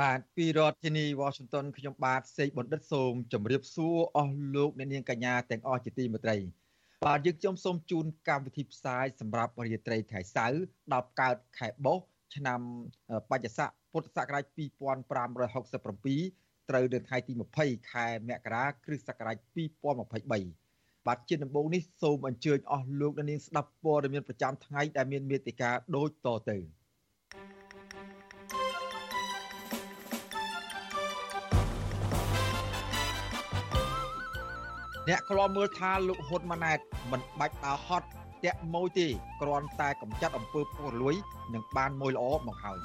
បាទពីរដ្ឋធានី Washington ខ្ញុំបាទសេកបណ្ឌិតសូមជម្រាបសួរអស់លោកអ្នកនាងកញ្ញាទាំងអស់ជាទីមេត្រី បាទយើងខ្ញុំសូមជូនកម្មវិធីផ្សាយសម្រាប់រាត្រីថ្ងៃសៅរ៍10កើតខែបុស្សឆ្នាំបច្ចស័កពុទ្ធសករាជ2567ត្រូវនៅថ្ងៃទី20ខែមករាគ្រិស្តសករាជ2023បាទជាដំបូងនេះសូមអញ្ជើញអស់លោកអ្នកនាងស្ដាប់ព័ត៌មានប្រចាំថ្ងៃដែលមានមេតិការដូចតទៅ អ្នកខ្លោមមើលថាលោកហ៊ុនម៉ាណែតមិនបាច់ដើរហត់តាក់ម៉ួយទេគ្រាន់តែកំចាត់អំពើពុករលួយនឹងបានមួយល្អមកហើយ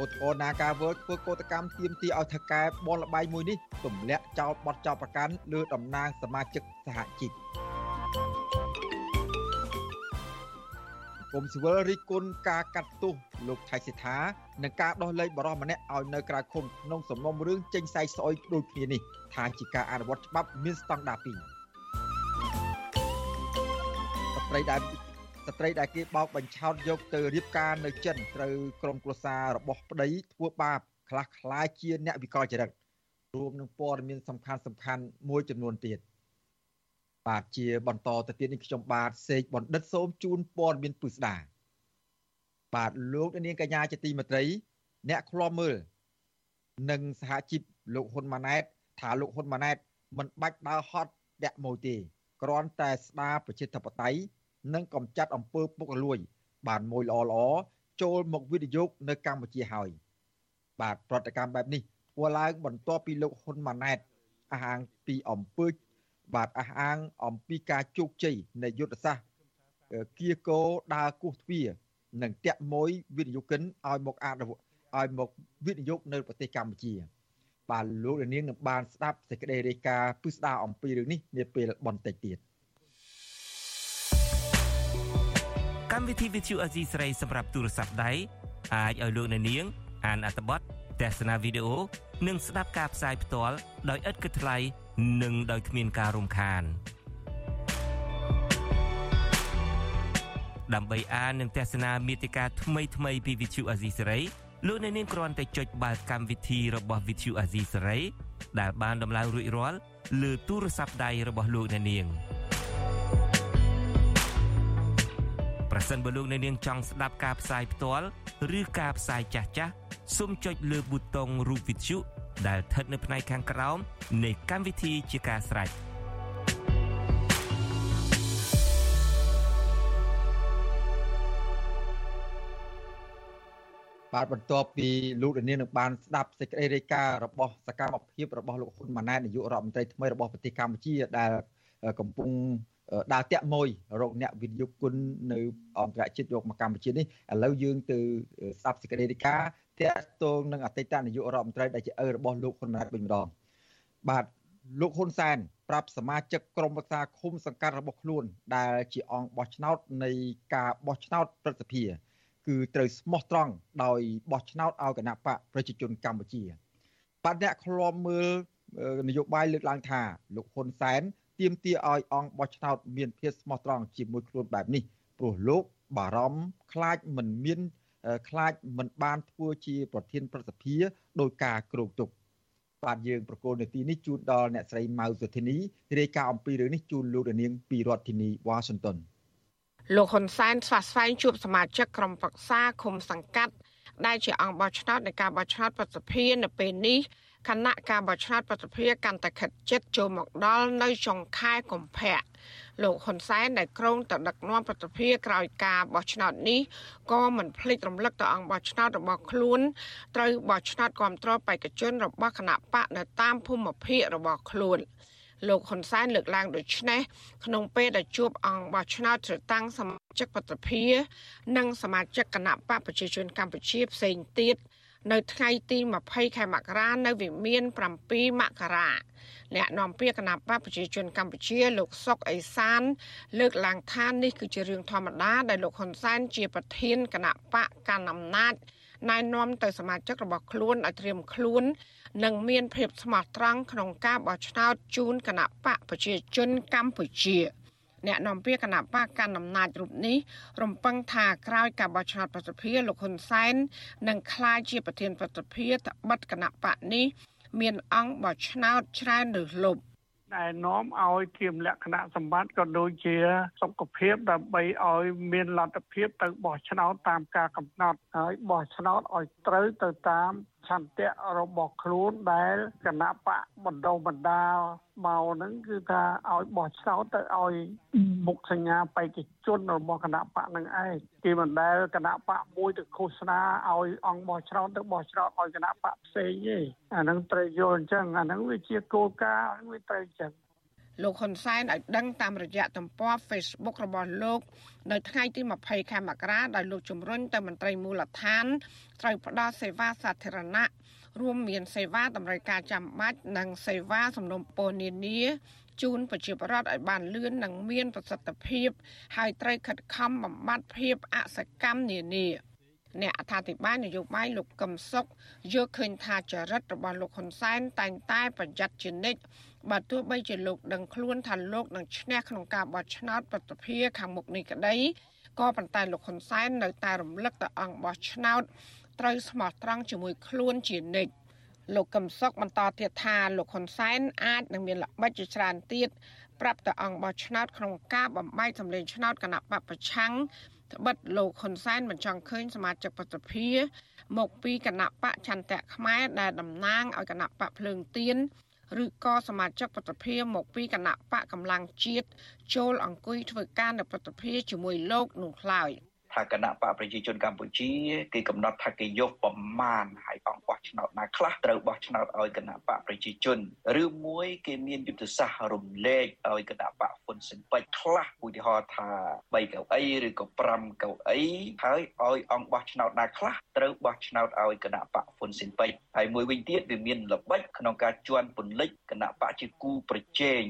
ឧទាហរណ៍នាការវើធ្វើកោតកម្មទាមទារឲ្យថកែបនលបាយមួយនេះទម្លាក់ចោលបទចោលប្រកាន់លើតំណាងសមាជិកសហជីព ង្គមស៊ីវិលរិះគន់ការកាត់ទោសលោកថៃសិដ្ឋានិងការដោះលែងបរិសម្នាក់ឲ្យនៅក្រៅឃុំក្នុងសំណុំរឿងចេញសាយស្អុយដូចគ្នានេះថាជាការអនុវត្តច្បាប់មានស្តង់ដារពីរស្ត្រីដែលស្ត្រីដែលគេបោកបញ្ឆោតយកទៅរៀបការនៅចិនត្រូវក្រុមគ្រួសាររបស់ប្តីធ្វើបាបខ្លះខ្លាជាអ្នកវិកលចរិតរួមនឹងព័ត៌មានសំខាន់សំខាន់មួយចំនួនទៀត។ បាទជាបន្តទៅទៀតនេះខ្ញុំបាទសេកបណ្ឌិតសូមជូនព័ត៌មានពិស្ដាបាទលោកនាងកញ្ញាជាទីមេត្រី អ្នកខ្លាំមើលនិងសហជីពលោកហ៊ុនម៉ាណែត ថាលោកហ៊ុនម៉ាណែត មិនបាច់ដើរហត់តាក់ម៉ូទេគ្រាន់តែស្ដារប្រជាធិបតេយ្យនិងកំចាត់អំពើពុករលួយ បានមួយល្អល្អចូលមកវិនិយោគនៅកម្ពុជាហើយបាទប្រតិកម្មបែបនេះធ្វើឡើងបន្ទាប់ពីលោកហ៊ុនម៉ាណែតអះអាងពីអំពើ បាទអះអាងអំពីការជោគជ័យនៃយុទ្ធសាស្ត្រគៀកោដើរគោះទ្វារនិងតាក់មួយវិនិយោគិនឲ្យមកអនុឲ្យមកវិនិយោគនៅប្រទេសកម្ពុជា បាទលោកនាងនឹងបានស្ដាប់សេចក្តីរាយការណ៍ពិស្ដារអំពីរឿងនេះនាពេលបន្តិចទៀតកម្មវិធី Vithu Azizi ស្រីសម្រាប់ទូរស័ព្ទដៃអាចឲ្យលោកអ្នកនាង អានអត្ថបទទស្សនាវីដេអូនិងស្ដាប់ការផ្សាយផ្ទាល់ដោយឥតគិតថ្លៃ និងដោយគ្មានការរំខានដើម្បីអាននិងទស្សនាមេតិការថ្មីថ្មីពី Vithu Azizi សេរីលោកអ្នកនាងគ្រាន់តែចុចបាល់កម្មវិធីរបស់ Vithu Azizi សេរីដែលបានដំឡើងរួចរាល់លើទូរស័ព្ទដៃរបស់លោកអ្នកនាងប្រសិនបើលោកអ្នកនាងចង់ស្ដាប់ការផ្សាយផ្ទាល់ឬការផ្សាយចាស់ចាស់សូមចុចលើប៊ូតុងរូប Vithu ដែលស្ថិតនៅផ្នែកខាងក្រោមនៃកម្មវិធីជាការស្រេចបាទបន្ទាប់ពីលោកលាននឹងបានស្ដាប់សេចក្តីរាយការណ៍របស់សកម្មភាពរបស់លោកហ៊ុនម៉ាណែតនាយករដ្ឋមន្ត្រីថ្មីរបស់ប្រទេសកម្ពុជាដែលកំពុង ដើរតាក់មួយរកអ្នកវិនិយោគគុណនៅអន្តរជាតិយកមកកម្ពុជានេះឥឡូវយើងទៅស្ដាប់សេចក្តីរាយការណ៍តាក់ទងនឹងអតីតនាយករដ្ឋមន្ត្រីដែលជាឪរបស់លោកហ៊ុនម៉ាណែតវិញម្ដងបាទលោកហ៊ុនសែនប្រាប់សមាជិកក្រុមប្រឹក្សាឃុំសង្កាត់របស់ខ្លួន ដែលជាអង្គបោះឆ្នោតនៃការបោះឆ្នោតប្រសិទ្ធិគឺត្រូវស្មោះត្រង់ដោយបោះឆ្នោតឲ្យគណៈបកប្រជាជនកម្ពុជាបាទអ្នកឃ្លាំមើលនយោបាយលើកឡើងថាលោកហ៊ុនសែន ទាមទារឲ្យអង្គបោះឆ្នោតមានភាពស្មោះត្រង់ជាមួយខ្លួនបែបនេះព្រោះលោកបារម្ភខ្លាចមិនមានខ្លាចមិនបានធ្វើជាប្រធានប្រសិទ្ធិដោយការគ្រោកទុកបាទយើងប្រកូលនាទីនេះជូនដល់អ្នកស្រីម៉ៅសុធីនីរាយការណ៍អំពីរឿងនេះជូនលោកនាងពីរដ្ឋធានីវ៉ាស៊ីនតោនលោកហ៊ុនសែនស្វាស្វែងជួបសមាជិកក្រុមប្រឹក្សាឃុំសង្កាត់ដែលជាអង្គបោះឆ្នោតនៃការបោះឆ្នោតប្រសិទ្ធិនៅពេលនេះ គណៈការបោះឆ្នោតប្រសិទ្ធិកាន់តែខិតជិតចូលមកដល់នៅចុងខែកុម្ភៈលោកហ៊ុនសែនដែលក្រុងទៅដឹកនាំប្រតិភិក្រោយការបោះឆ្នោតនេះក៏មិនភ្លេចរំលឹកទៅអង្គបោះឆ្នោតរបស់ខ្លួនត្រូវបោះឆ្នោតគ្រប់គ្រងបេក្ខជនរបស់គណៈបកនៅតាមភូមិភាគរបស់ខ្លួនលោកហ៊ុនសែនលើកឡើងដូចនេះក្នុងពេលដែលជួបអង្គបោះឆ្នោតត្រតាំងសមាជិកប្រតិភិនិងសមាជិកគណៈបកប្រជាជនកម្ពុជាផ្សេងទៀត នៅថ្ងៃទី20ខែមករានៅវិមាន7មករាអ្នកនាំពាក្យគណៈបកប្រជាជនកម្ពុជាលោកសុកអេសាន លើកឡើងថានេះគឺជារឿងធម្មតាដែលលោកហ៊ុនសែនជាប្រធានគណៈបកកណ្ដាលអំណាចណែនាំទៅសមាជិករបស់ខ្លួនឲ្យត្រៀមខ្លួន និងមានភាពស្មោះត្រង់ក្នុងការបោះឆ្នោតជូនគណៈបកប្រជាជនកម្ពុជា អ្នកនាំពាក្យគណៈបកកណ្ដាលអំណាចរូបនេះរំពឹងថាក្រោយការបោះឆ្នោតប្រសិទ្ធភាពលោកហ៊ុនសែននឹងក្លាយជាប្រធានប្រសិទ្ធភាពត្បិតគណៈបកនេះ មានអង្គបោះឆ្នោតច្រើនឬលុបដែលនាំឲ្យធៀមលក្ខណៈសម្បត្តិក៏ដូចជាសុខភាពដើម្បីឲ្យមានលទ្ធភាពទៅបោះឆ្នោតតាមការកំណត់ហើយបោះឆ្នោតឲ្យត្រូវទៅតាម ឆន្ទៈរបស់ខ្លួនដែលគណៈបកបណ្ដុំបណ្ដាលមកហ្នឹងគឺថាឲ្យបោះឆ្នោតទៅឲ្យមុខសញ្ញាបេក្ខជនរបស់គណៈបកនឹងឯងគេមិនដែលគណៈបកមួយទៅឃោសនាឲ្យអង្គបោះឆ្នោតទៅបោះឆ្នោតឲ្យគណៈបកផ្សេងទេអាហ្នឹងត្រូវយល់អញ្ចឹងអាហ្នឹងវាជាគោលការណ៍វាត្រូវអញ្ចឹង លោកហ៊ុនសែនឲ្យដឹងតាមរយៈទំព័រ Facebook របស់លោក នៅថ្ងៃទី20ខែមករាដោយលោកជំរុញទៅមន្ត្រីមូលដ្ឋានត្រូវផ្ដល់សេវាសាធារណៈរួមមានសេវាតម្រូវការចាំបាច់និងសេវាសំណុំពរនានាជូនប្រជាពលរដ្ឋឲ្យបានលឿននិងមានប្រសិទ្ធភាពហើយត្រូវខិតខំបំបត្តិភាពអសកម្មនានាអ្នកអត្ថាធិប្បាយនយោបាយលោកកឹមសុខយកឃើញថាចរិតរបស់លោកហ៊ុនសែនតែងតែប្រយ័ត្នជានិច្ច បើទោះបីជាលោកដឹងខ្លួនថាលោកនឹងឈ្នះក្នុងការបោះឆ្នោតប្រតិភិខាងមុខនេះក្តីក៏ប៉ុន្តែលោកហ៊ុនសែននៅតែរំលឹកទៅអង្គបោះឆ្នោតត្រូវស្មោះត្រង់ជាមួយខ្លួនជានិច្ចលោកកឹមសុខបន្តទៀតថាលោកហ៊ុនសែនអាចនឹងមានល្បិចជាច្រើនទៀតប្រាប់ទៅអង្គបោះឆ្នោតក្នុងការបំបែកសម្លេងឆ្នោតគណៈបពប្រឆាំងត្បិតលោកហ៊ុនសែនមិនចង់ឃើញសមាជិកប្រតិភិមកពីគណៈបកចន្ទៈខ្មែរដែលតំណាងឲ្យគណៈបកភ្លើងទៀន ឬក៏សមាជិកប្រតិភិមកពីគណៈបកកម្លាំងជាតិចូលអង្គុយធ្វើការនៅប្រតិភិជាមួយលោកនោះឡើយ។ ថាគណៈបកប្រជាជនកម្ពុជាគេកំណត់ថាគេយកប្រមាណហើយអង្គបោះឆ្នោតណាខ្លះត្រូវបោះឆ្នោតឲ្យគណៈបកប្រជាជនឬមួយគេមានយុទ្ធសាស្ត្ររំលែកឲ្យគណៈបកហ៊ុនស៊ិនពេជ្រខ្លះឧទាហរណ៍ថា3កៅអីឬក៏5កៅអីហើយឲ្យអង្គបោះឆ្នោតណាខ្លះត្រូវបោះឆ្នោតឲ្យគណៈបកហ៊ុនស៊ិនពេជ្រហើយមួយវិញទៀតវាមានល្បិចក្នុងការជន់ពន្លិចគណៈបកជាគូប្រជែង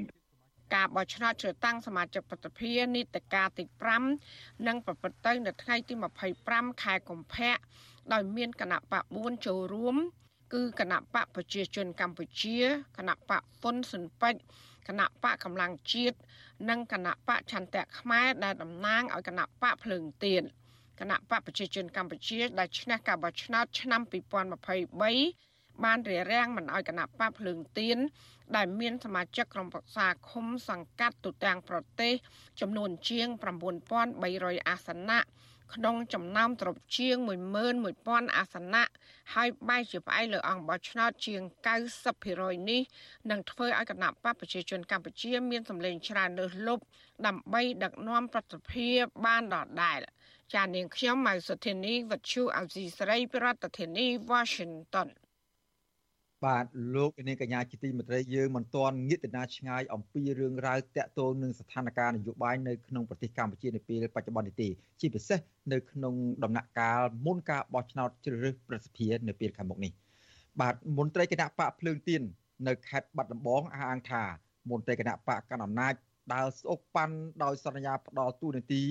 ការបោះឆ្នោតជ្រើសតាំងសមាជិកប្រតិភិនីតិកាទី5និងប្រព្រឹត្តទៅនៅថ្ងៃទី25ខែកុម្ភៈដោយមានគណៈបក4ចូលរួមគឺគណៈបកប្រជាជនកម្ពុជាគណៈបកហ៊ុនស៊ិនពេជ្រគណៈបកកម្លាំងជាតិនិងគណៈបកឆន្ទៈខ្មែរដែលតំណាងឲ្យគណៈបកភ្លើងទៀនគណៈបកប្រជាជនកម្ពុជាដែលឈ្នះការបោះឆ្នោតឆ្នាំ2023បានរារាំងមិនឲ្យគណៈបកភ្លើងទៀន ដែលមានសមាជិកក្រុមប្រឹក្សាឃុំសង្កាត់ទូទាំងប្រទេស ចំនួនជាង9300អាសនៈក្នុងចំណោមទ្រព្យជាង11000អាសនៈហើយបែរជាផ្អែកលើអង្គបោះឆ្នោតជាង90%នេះនឹងធ្វើឲ្យគណៈបកប្រជាជនកម្ពុជា មានសម្លេងច្រើនលើសលប់ដើម្បីដឹកនាំប្រតិភិបានដដែលចាននាងខ្ញុំម៉ៅសុធានីវັດឈូអេស៊ីស្រីប្រធានាធិបតី Washington បាទលោកនាងកញ្ញាជាទីមេត្រីយើងមិនទាន់ងាកទៅណាឆ្ងាយអំពីរឿងរ៉ាវតាក់ទងនឹងស្ថានភាពនយោបាយនៅក្នុងប្រទេសកម្ពុជានៅពេលបច្ចុប្បន្ននេះទេជាពិសេសនៅក្នុងដំណាក់កាលមុនការបោះឆ្នោតជ្រើសរើសប្រសិទ្ធិនៅពេលខាងមុខនេះបាទមន្ត្រីគណៈបកភ្លើងទៀននៅខេត្តបាត់ដំបងអះអាងថាមន្ត្រីគណៈបកកណ្ដាលអំណាចដើរស្អុកប៉ាន់ដោយសន្យាផ្ដល់ទូនាទី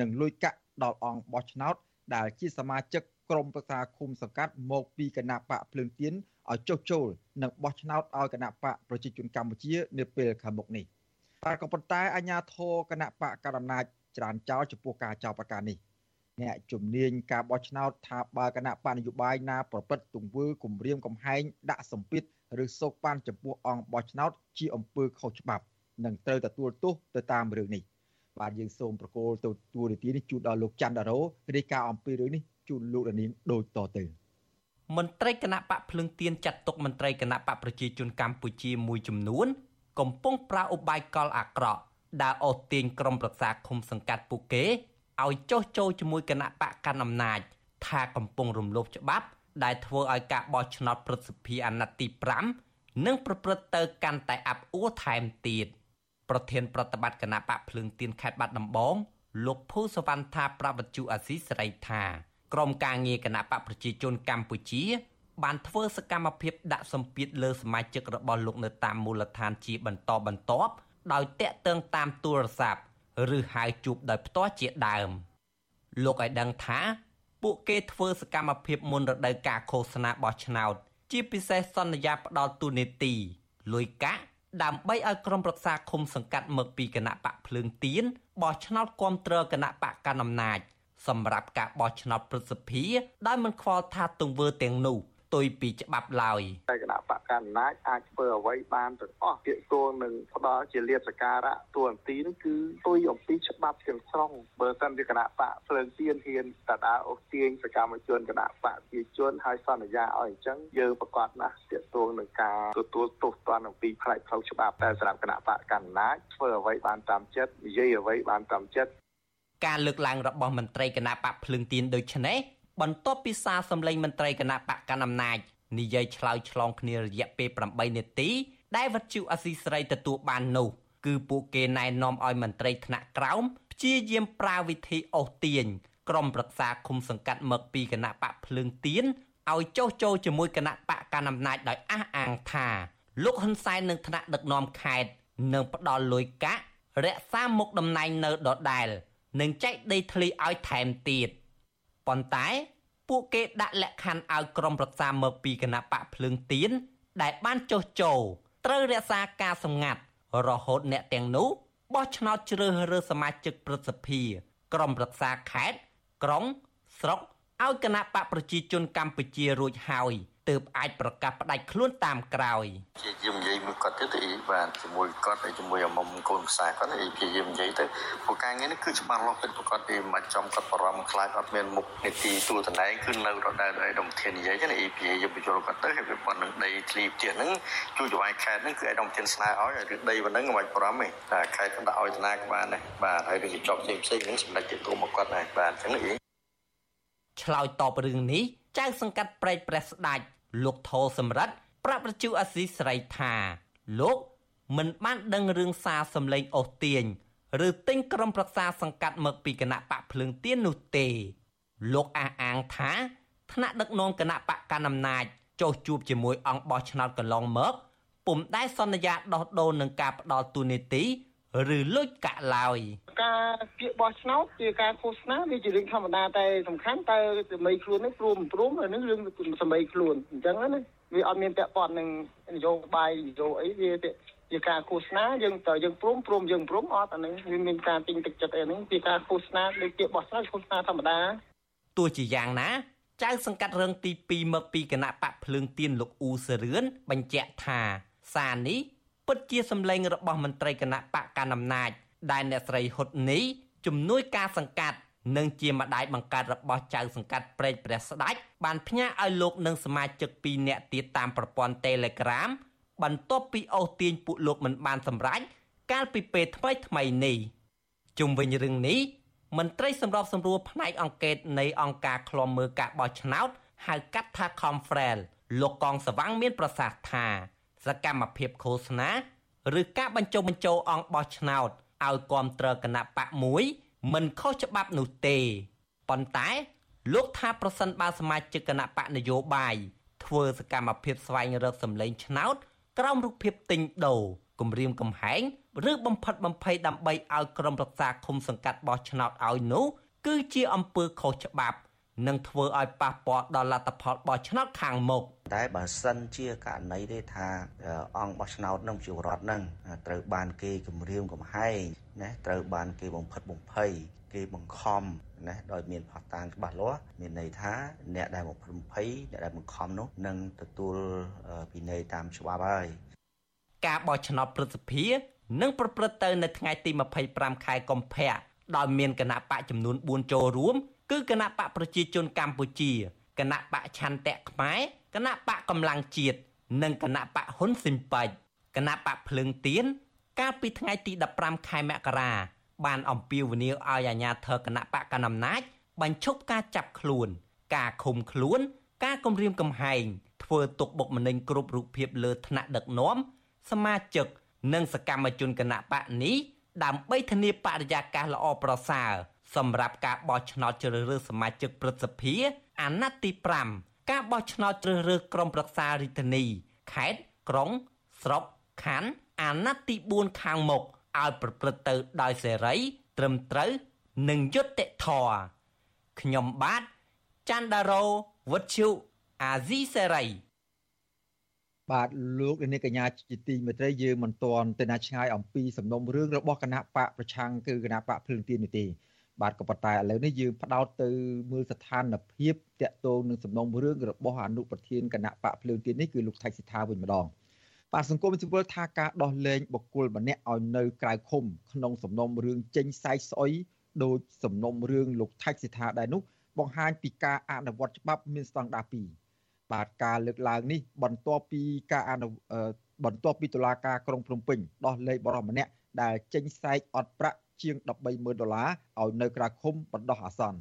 និងលុយកាក់ដល់អង្គបោះឆ្នោតដែលជាសមាជិកក្រុមប្រឹក្សាឃុំសង្កាត់មកពីគណៈបកភ្លើងទៀន ឲ្យចុះចូលនិងបោះឆ្នោតឲ្យគណៈបកប្រជាជនកម្ពុជានាពេលខាងមុខនេះតែក៏ប៉ុន្តែអាជ្ញាធរគណៈបកកណ្ដាលអំណាចច្រានចោលចំពោះការចោទប្រកាន់នេះអ្នកជំនាញការបោះឆ្នោតថាបើគណៈបកនយោបាយណាប្រព្រឹត្តទង្វើគំរាមកំហែងដាក់សម្ពាធឬសោកប៉ាន់ចំពោះអង្គបោះឆ្នោតជាអំពើខុសច្បាប់នឹងត្រូវទទួលទោសទៅតាមរឿងនេះបាទយើងសូមប្រកល់ទៅទួលនីតិនេះជូនដល់លោកច័ន្ទដារ៉ូរាយការណ៍អំពីរឿងនេះជូនលោកនាងដូចតទៅ មន្ត្រីគណៈបកភ្លឹងទៀនចាត់ទុកមន្ត្រីគណៈបកប្រជាជនកម្ពុជាមួយចំនួន កំពុងប្រើឧបាយកលអាក្រក់ដើរអូសទាញក្រុមប្រឹក្សាឃុំសង្កាត់ពួកគេឲ្យចុះចូលជាមួយគណៈបកកាន់អំណាច ថាកំពុងរំលោភច្បាប់ ដែលធ្វើឲ្យការបោះឆ្នោតប្រសិទ្ធភាពអាណត្តិទី5នឹងប្រព្រឹត្តទៅកាន់តែអាប់អួរថែមទៀតប្រធានប្រតិបត្តិគណៈបកភ្លើងទៀនខេត្តបាត់ដំបងលោកភូសវណ្ណថាប្រវត្តិជអាស៊ីសេរីថា ក្រមការងារគណៈបកប្រជាជនកម្ពុជា បានធ្វើសកម្មភាពដាក់សម្ពាធលើសមាជិករបស់លោកនៅតាមមូលដ្ឋានជាបន្តបន្ទាប់ដោយតាក់ទងតាមទូរស័ព្ទឬហៅជួបដោយផ្ទាល់ជាដើម លោកឲ្យដឹងថាពួកគេធ្វើសកម្មភាពមុនរដូវកាលឃោសនាបោះឆ្នោត ជាពិសេសសន្យាផ្ដល់ទូនេតិលុយកាក់ដើម្បីឲ្យក្រុមប្រឹក្សាឃុំសង្កាត់មកពីគណៈបកភ្លើងទៀនបោះឆ្នោតគាំទ្រគណៈបកកណ្ដាលអំណាច សម្រាប់ការបោះឆ្នោតព្រឹទ្ធសភាដោយមិនខ្វល់ថាទង្វើទាំងនោះផ្ទុយពីច្បាប់ឡើយតែគណៈបកកណ្ដាលអាចធ្វើអ្វីបានទាំងអស់ពាក្យគោលនឹងផ្ដល់ជាលៀបសការៈទួនាទីនោះគឺទុយអំពីច្បាប់ទាំងស្រុងបើសិនជាគណៈបកភ្លើងទៀនហ៊ានតដើអូសទាញសកម្មជនគណៈបកជាជនហើយសន្យាឲ្យអញ្ចឹងយើងប្រកាសណាស់ទាក់ទងនឹងការទទួលទោសទណ្ឌអំពីផ្នែកផ្លូវច្បាប់តែសម្រាប់គណៈបកកណ្ដាលធ្វើអ្វីបានតាមចិត្តនិយាយអ្វីបានតាមចិត្ត ការលើកឡើងរបស់មន្ត្រីគណៈបកភ្លើងទៀនដូចនេះបន្ទាប់ពីសារសម្លេងមន្ត្រីគណៈបកកណ្ដាលអំណាចនិយាយឆ្លើយឆ្លងគ្នារយៈពេល8នាទីដែលវត្ថុអសីស្រីទទួលបាននោះគឺពួកគេណែនាំឲ្យមន្ត្រីថ្នាក់ក្រោមព្យាយាមប្រើវិធីអូសទាញក្រុមប្រឹក្សាឃុំសង្កាត់មកពីគណៈបកភ្លើងទៀនឲ្យចុះចូលជាមួយគណៈបកកណ្ដាលអំណាចដោយអះអាងថាលោកហ៊ុនសែននឹងថ្នាក់ដឹកនាំខេត្តនឹងផ្ដល់លុយកាក់រក្សាមុខតំណែងនៅដដែល និងចែកដីធ្លីឲ្យថែមទៀតប៉ុន្តែពួកគេដាក់លក្ខខណ្ឌឲ្យក្រុមប្រឹក្សាមកពីគណៈបកភ្លើងទៀនដែលបានចុះចូលត្រូវរក្សាការសម្ងាត់រហូតអ្នកទាំងនោះបោះឆ្នោតជ្រើសរើសសមាជិកព្រឹទ្ធសភាក្រុមប្រឹក្សាខេត្តក្រុងស្រុកឲ្យគណៈបកប្រជាជនកម្ពុជារួចហើយ ទើបអាចប្រកាសផ្ដាច់ខ្លួនតាមក្រោយជាយាមនិយាយមួយគាត់ទៀតទៅបាទជាមួយគាត់ហើយជាមួយអមុំកូនផ្សាយគាត់ហើយជាយាមនិយាយទៅព្រោះការងារនេះគឺច្បាស់លាស់ពិតប្រកបពីមិនចំគាត់បារម្ភខ្លាចអត់មានមុខនីតិទូតំណែងគឺនៅរដូវដែលដំធាននិយាយណា EPA យើងបញ្ចូលគាត់ទៅហើយវាប៉ុណ្្នឹងដីធ្លីផ្ទះហ្នឹងជួយចវាយខេតហ្នឹងគឺឯកឧត្តមធានស្នើឲ្យឬដីប៉ុណ្្នឹងមិនបាច់បារម្ភទេតែខេតក៏ដាក់ឲ្យធនាគារបានដែរបាទហើយនឹងជាប់ផ្សេងផ្សេងហ្នឹងសម្ដេចជាទូមកគាត់ដែរបាទអញ្ចឹងនេះឆ្លើយតបរឿងនេះចៅសង្កាត់ប្រែកព្រះស្ដាច់ លោកថោសម្រិទ្ធប្រាប់ប្រជាអាស៊ីសេរីថាលោកមិនបានដឹងរឿងសារសម្លេងអូសទាញឬទិញក្រុមប្រឹក្សាសង្កាត់មកពីគណៈបកភ្លើងទៀននោះទេ លោកអះអាងថាថ្នាក់ដឹកនាំគណៈបកកណ្ដាលអំណាចចុះជួបជាមួយអង្គបោះឆ្នោតកន្លងមកពុំដែលសន្យាដោះដូរនឹងការផ្ដាល់ទូនីតិ ឬលុចកាក់ឡើយការពាក្យបោះឆ្នោតជាការឃោសនាវាជារឿងធម្មតាតែសំខាន់តើសម័យខ្លួននេះព្រមព្រមអានឹងរឿងសម័យខ្លួនអញ្ចឹងណាវាអត់មានពាក់ព័ន្ធនឹងនយោបាយនយោអីវាជាការឃោសនាយើងតើយើងព្រមព្រមយើងព្រមអត់អានឹងវាមានការទិញទឹកចិត្តអីហ្នឹងជាការឃោសនាដូចពាក្យបោះឆ្នោតឃោសនាធម្មតាទោះជាយ៉ាងណាចៅសង្កាត់រឿងទី2មកពីគណៈបកភ្លើងទៀនលោកអ៊ូសរឿនបញ្ជាក់ថាសារនេះ ពិតជាសម្លេងរបស់មន្ត្រីគណៈបកកណ្ដាលអំណាចដែលអ្នកស្រីហ៊ុតនេះជំនួយការសង្កាត់និងជាម្ដាយបង្កើតរបស់ចៅសង្កាត់ព្រែកព្រះស្ដាច់បានផ្ញើឲ្យលោកនិងសមាជិក2នាក់ទៀតតាមប្រព័ន្ធ Telegram បន្ទាប់ពីអូសទាញពួកលោកមិនបានសម្រេចកាលពីពេលថ្មីថ្មីនេះជុំវិញរឿងនេះមន្ត្រីសម្របសម្រួលផ្នែកអង្គការនៃអង្គការឃ្លាំមើលការបោះឆ្នោតហៅកាត់ថា Confrel លោកកងសវាងមានប្រសាសន៍ថា សកម្មភាពឃោសនាឬការបញ្ចុះបញ្ចូលអង្គបោះឆ្នោតឲ្យគ្រប់គ្រងគណៈបកមួយមិនខុសច្បាប់នោះទេប៉ុន្តែ លោកថាប្រសិនបើសមាជិកគណៈបកនយោបាយធ្វើសកម្មភាពស្វែងរកសម្លេងឆ្នោត ក្រោមរូបភាពទិញដូរគម្រាមកំហែងឬបំផិតបំភ័យដើម្បីឲ្យក្រុមប្រឹក្សាឃុំសង្កាត់បោះឆ្នោតឲ្យនោះគឺជាអំពើខុសច្បាប់ នឹងធ្វើឲ្យប៉ះពាល់ដល់លទ្ធផលបោះឆ្នោតខាងមុខតែបើសិនជាករណីទេថាអង្គបោះឆ្នោតនឹងជារដ្ឋនឹងត្រូវបានគេគម្រាមកំហែងណាត្រូវបានគេបំផិតបំភ័យគេបង្ខំណាដោយមានផុសតាងច្បាស់លាស់មានន័យថាអ្នកដែលបំផិតបំភ័យអ្នកដែលបង្ខំនោះនឹងទទួលពិន័យតាមច្បាប់ហើយការបោះឆ្នោតព្រឹទ្ធសភានឹងប្រព្រឹត្តទៅនៅថ្ងៃទី25ខែកុម្ភៈដោយមានគណៈបកចំនួន4ចូលរួម គឺគណៈបកប្រជាជនកម្ពុជាគណៈបកឆន្ទៈខ្មែរគណៈបកកម្លាំងជាតិនិងគណៈបកហ៊ុនស៊ិនប៉ាច់គណៈបកភ្លើងទៀនកាលពីថ្ងៃទី15ខែមករាបានអំពាវនាវឲ្យអាជ្ញាធរគណៈបកកណ្ដាលអំណាចបញ្ឈប់ការចាប់ខ្លួន ការឃុំខ្លួន ការគំរាមកំហែងធ្វើទុកបុកម្នេញគ្រប់រូបភាពលើថ្នាក់ដឹកនាំសមាជិកនិងសកម្មជនគណៈបកនេះដើម្បីធានាបរិយាកាសល្អប្រសើរ សម្រាប់ការបោះឆ្នោតជ្រើសរើសសមាជិកព្រឹទ្ធសភាអាណត្តិទី5ការបោះឆ្នោតជ្រើសរើសក្រុមប្រឹក្សារាជធានីខេត្តក្រុង ស្រុកខណ្ឌអាណត្តិទី4ខាងមុខឲ្យប្រព្រឹត្តទៅដោយសេរី ត្រឹមត្រូវនិងយុត្តិធម៌ខ្ញុំបាទច័ន្ទដារោវុទ្ធុអាស៊ីសេរីបាទលោកនាងកញ្ញាជាទីមេត្រីយើងមិនទាន់ទៅណាឆ្ងាយអំពីសំណុំរឿងរបស់គណៈបកប្រឆាំងគឺគណៈបកភ្លើងទៀននេះទេ បាទក៏ប៉ុន្តែឥឡូវនេះយើងផ្ដោតទៅមើលស្ថានភាពតកតងនឹងសំណុំរឿងរបស់អនុប្រធានគណៈបកភ្លើងទៀននេះគឺលោកថៃសិដ្ឋាវិញម្ដងបាទសង្គមស៊ីវិលថាការដោះលែងបុគ្គលម្នាក់ឲ្យនៅក្រៅឃុំក្នុងសំណុំរឿងចេញសាយស្អុយដោយសំណុំរឿងលោកថៃសិដ្ឋាដែរនោះបង្ហាញពីការអនុវត្តច្បាប់មានស្តង់ដារ2បាទការលើកឡើងនេះបន្ទាប់ពីការអនុបន្ទាប់ពីតុលាការក្រុងភ្នំពេញដោះលែងបរិសម្នាក់ដែលចេញសែកអត់ប្រាក់ ជាង130,000ដុល្លារឲ្យនៅក្រៅឃុំបណ្ដោះអាសន្ន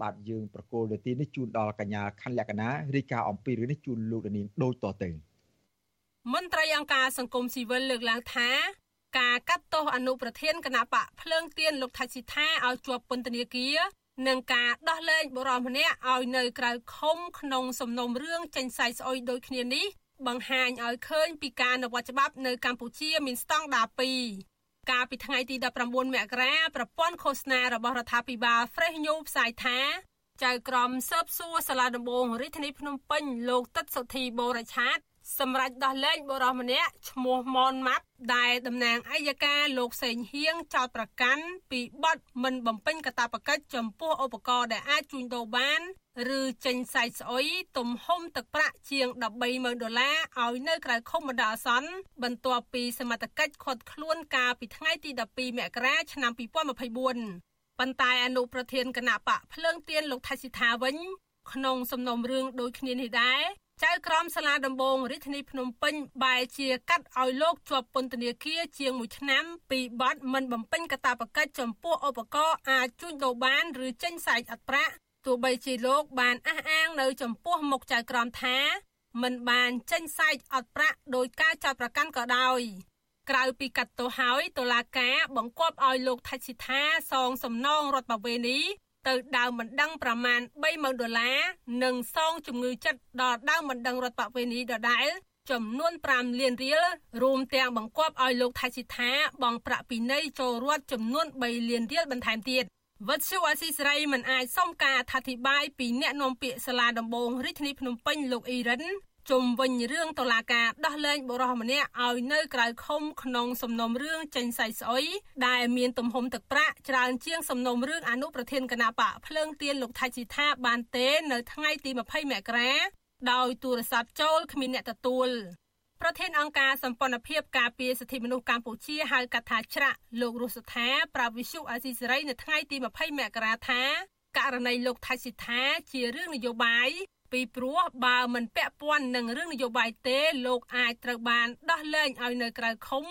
បាទយើងប្រកូលនាទីនេះជូនដល់កញ្ញាខណ្ឌលក្ខណារាយការណ៍អំពីរឿងនេះជូនលោកនាងដូចតទៅមន្ត្រីអង្គការសង្គមស៊ីវិលលើកឡើងថាការកាត់ទោសអនុប្រធានគណៈបកភ្លើងទៀនលោកថៃស៊ីថាឲ្យជាប់ពន្ធនាគារនិងការដោះលែងបុរសម្នាក់ឲ្យនៅក្រៅឃុំក្នុងសំណុំរឿងចេញសាយស្អុយដូចគ្នានេះបង្ហាញឲ្យឃើញពីការអនុវត្តច្បាប់នៅកម្ពុជាមានស្តង់ដារ2 កាលពីថ្ងៃទី19មករាប្រព័ន្ធឃោសនារបស់រដ្ឋាភិបាល Fresh News ផ្សាយថាចៅក្រមស៊ើបសួរសាលាដំបងរាជធានីភ្នំពេញលោកទឹកសុធីបូរឆាតសម្រាប់ដោះលែងបុរសម្នាក់ឈ្មោះមនម៉ាប់ដែលតំណាងអัยការលោកសេងហៀងចោតប្រកាន់ពីបទមិនបំពេញកាតព្វកិច្ចចំពោះឧបករណ៍ដែលអាចជួញដូរបាន ឬចេញសាយស្អុយទំហំទឹកប្រាក់ជាង130,000ដុល្លារឲ្យនៅក្រៅឃុំបណ្ដោះអាសន្នបន្ទាប់ពីសមត្ថកិច្ចឃាត់ខ្លួនកាលពីថ្ងៃទី12មករាឆ្នាំ2024ប៉ុន្តែអនុប្រធានគណៈបកភ្លើងទៀនលោកថៃសិដ្ឋាវិញ ក្នុងសំណុំរឿងដូចគ្នានេះដែរចៅក្រមសាលាដំបងរាជធានីភ្នំពេញបែរជាកាត់ឲ្យលោកជាប់ពន្ធនាគារជាង1ឆ្នាំពីបទមិនបំពេញកាតព្វកិច្ចចំពោះឧបករណ៍អាចជួញដូរបាន ឬចេញសែកអត់ប្រាក់ ទោះបីជាលោកបានអះអាងនៅចំពោះមុខចៅក្រមថាមិនបានចេញសែកអត់ប្រាក់ដោយការចោទប្រកាន់ក៏ដោយក្រៅពីកាត់ទោសហើយតុលាការបង្គាប់ឲ្យលោកថៃសិដ្ឋាសងសំណងរដ្ឋបវេនីទៅដើមបណ្ដឹងប្រមាណ30000ដុល្លារនិងសងជំងឺចិត្តដល់ដើមបណ្ដឹងរដ្ឋបវេនីដដែលចំនួន5លានរៀលរួមទាំងបង្គាប់ឲ្យលោកថៃសិដ្ឋាបង់ប្រាក់ពិន័យចូលរដ្ឋចំនួន3លានរៀលបន្ថែមទៀត វត្តសុអសីស្រីមិនអាចសុំការអធិប្បាយពីអ្នកនាំពាក្យសាលាដំបងរាជធានីភ្នំពេញលោកអ៊ីរិនជុំវិញរឿងតឡាការដោះលែងបុរសម្នាក់ឲ្យនៅក្រៅឃុំក្នុងសំណុំរឿងចេញសៃស្អុយដែលមានទំហំទឹកប្រាក់ច្រើនជាងសំណុំរឿងអនុប្រធានគណៈបកភ្លើងទៀនលោកថៃជីថាបានទេ នៅថ្ងៃទី20មករាដោយទូរស័ព្ទចូលគ្មានអ្នកទទួល ប្រធានអង្គការសម្ព័ន្ធភាពការពារសិទ្ធិមនុស្សកម្ពុជាហៅកាត់ថាច្រាក់លោករស់សថាប្រាប់វិសុអាស៊ីសេរីនៅថ្ងៃទី20មករាថាករណីលោកថៃសិដ្ឋាជារឿងនយោបាយពីព្រោះបើមិនពាក់ព័ន្ធនឹងរឿងនយោបាយទេលោកអាចត្រូវបានដោះលែងឲ្យនៅក្រៅឃុំ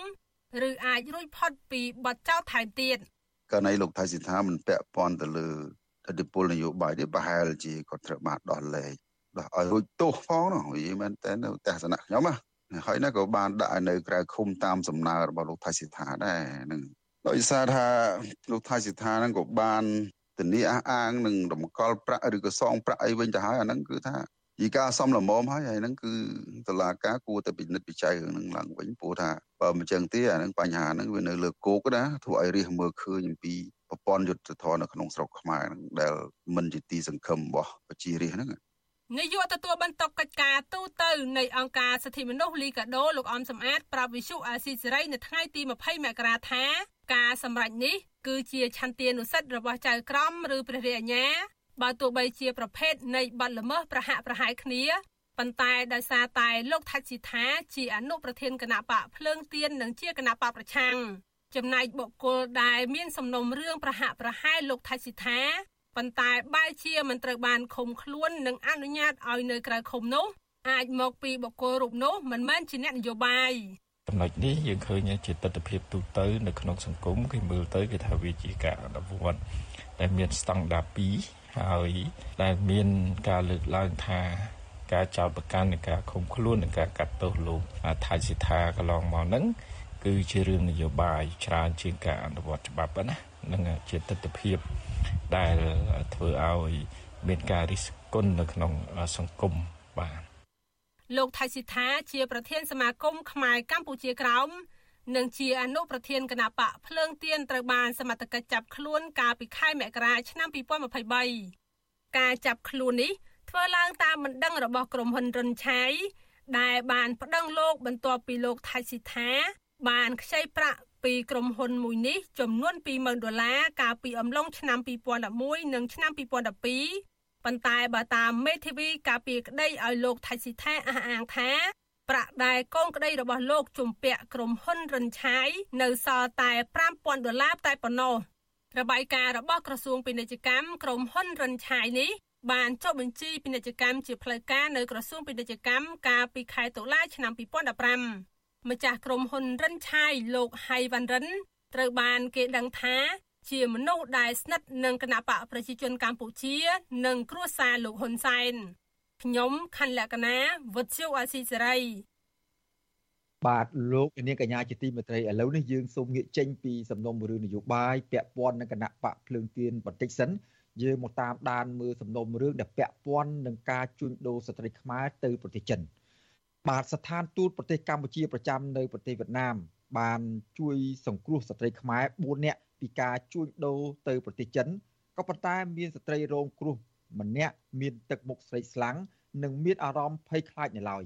ឬអាចរួចផុតពីបទចោទថែមទៀតករណីលោកថៃសិដ្ឋាមិនពាក់ព័ន្ធទៅលើឥទ្ធិពលនយោបាយទេប្រហែលជាគាត់ត្រូវបានដោះលែងដោះឲ្យរួចទោសផងនោះនិយាយមែនតើនៅទស្សនៈខ្ញុំណា ហើយណាក៏បានដាក់ឲ្យនៅក្រៅឃុំតាមសំណើរបស់លោកថៃសិដ្ឋាដែរនឹងដោយសារថាលោកថៃសិដ្ឋាហ្នឹងក៏បានធានាអះអាងនឹងរំកល់ប្រាក់ឬក៏សងប្រាក់អីវិញទៅហើយអាហ្នឹងគឺថាជាការសំលមមហើយហើយហ្នឹងគឺតឡាការគួរតែពិនិត្យវិจัยរឿងហ្នឹងឡើងវិញព្រោះថាបើមិនចឹងទេអាហ្នឹងបញ្ហាហ្នឹងវានៅលើគោកណាធ្វើឲ្យរិះមើលឃើញអំពីប្រព័ន្ធយុទ្ធធរនៅក្នុងស្រុកខ្មែរហ្នឹងដែលមិនជាទីសង្ឃឹមរបស់ប្រជារាស្ត្រហ្នឹង នាយកទទួលបន្ទុកកិច្ចការទូតទៅនៃអង្គការសិទ្ធិមនុស្សលីកាដូលោកអំសំអាតប្រាប់វិសុអាស៊ីសេរីនៅថ្ងៃទី20មករាថាការសម្រេចនេះគឺជាឆន្ទានុសិទ្ធិរបស់ចៅក្រមឬព្រះរាជអាជ្ញាបើទោះបីជាប្រភេទនៃបទល្មើសប្រហាក់ប្រហែលគ្នាប៉ុន្តែដោយសារតែលោកថាច់ស៊ីថាជាអនុប្រធានគណៈបកភ្លើងទៀននិងជាគណៈបកប្រឆាំងចំណែកបុគ្គលដែលមានសំណុំរឿងប្រហាក់ប្រហែលលោកថាច់ស៊ីថា ប៉ុន្តែបែរជាមិនត្រូវបានឃុំខ្លួននិងអនុញ្ញាតឲ្យនៅក្រៅឃុំនោះអាចមកពីបុគ្គលរូបនោះមិនមែនជាអ្នកនយោបាយចំណុចនេះយើងឃើញជាទស្សនវិជ្ជាទូទៅនៅក្នុងសង្គមគេមើលទៅគេថាវាជាការអនុវត្តដែលមានស្តង់ដារ2ហើយដែលមានការលើកឡើងថាការចោទប្រកាន់និងការឃុំខ្លួននិងការកាត់ទោសលោកថៃសិដ្ឋាកន្លងមកហ្នឹងគឺជារឿងនយោបាយច្រើនជាងការអនុវត្តច្បាប់ណានឹងជាទស្សនវិជ្ជា ដែលធ្វើឲ្យមានការរិះគន់នៅក្នុងសង្គមបាទលោកថៃសិដ្ឋាជាប្រធានសមាគមខ្មែរកម្ពុជាក្រោមនិងជាអនុប្រធានគណៈបកភ្លើងទៀនត្រូវបានសមត្ថកិច្ចចាប់ខ្លួនកាលពីខែមករាឆ្នាំ2023ការចាប់ខ្លួននេះធ្វើឡើងតាមបណ្ដឹងរបស់ក្រុមហ៊ុនរិនឆៃដែលបានប្តឹងលោកបន្ទាប់ពីលោកថៃសិដ្ឋាបានខ្ចីប្រាក់ ពីក្រុមហ៊ុនមួយនេះចំនួន20,000ដុល្លារកាលពីអំឡុងឆ្នាំ2011និងឆ្នាំ2012ប៉ុន្តែបើតាមមេធាវីកាលពីក្តីឲ្យលោកថៃសិដ្ឋាអះអាងថាប្រាក់ដែលកូនក្តីរបស់លោកជំពាក់ក្រុមហ៊ុនរិនឆាយនៅសល់តែ5000ដុល្លារតែប៉ុណ្ណោះរបាយការណ៍របស់ក្រសួងពាណិជ្ជកម្មក្រុមហ៊ុនរិនឆាយនេះបានចុះបញ្ជីពាណិជ្ជកម្មជាផ្លូវការនៅក្រសួងពាណិជ្ជកម្មកាលពីខែតុលាឆ្នាំ2015 ម្ចាស់ក្រុមហ៊ុនរិនឆាយលោកហៃវ៉ាន់រិនត្រូវបានគេដឹងថាជាមនុស្សដែលស្និទ្ធនឹងគណៈបកប្រជាជនកម្ពុជា និងគ្រួសារលោកហ៊ុនសែនខ្ញុំខណ្ឌលក្ខណាវុទ្ធុអាស៊ីសេរីបាទលោកនាងកញ្ញាជាទីមេត្រីឥឡូវនេះយើងសូមងាកចេញពីសំណុំរឿងនយោបាយពាក់ព័ន្ធនឹងគណៈបកភ្លើងទៀនបន្តិចសិនយើងមកតាមដានមើលសំណុំរឿងដែលពាក់ព័ន្ធនឹងការជួញដូរស្ត្រីខ្មែរទៅប្រទេសចិន បាទស្ថានទូតប្រទេសកម្ពុជាប្រចាំនៅប្រទេសវៀតណាមបានជួយសង្គ្រោះស្ត្រីខ្មែរ4នាក់ពីការជួញដូរទៅប្រទេសចិនក៏ប៉ុន្តែមានស្ត្រីរងគ្រោះម្នាក់មានទឹកមុខស្រីស្លាំងនិងមានអារម្មណ៍ភ័យខ្លាចនៅឡើយ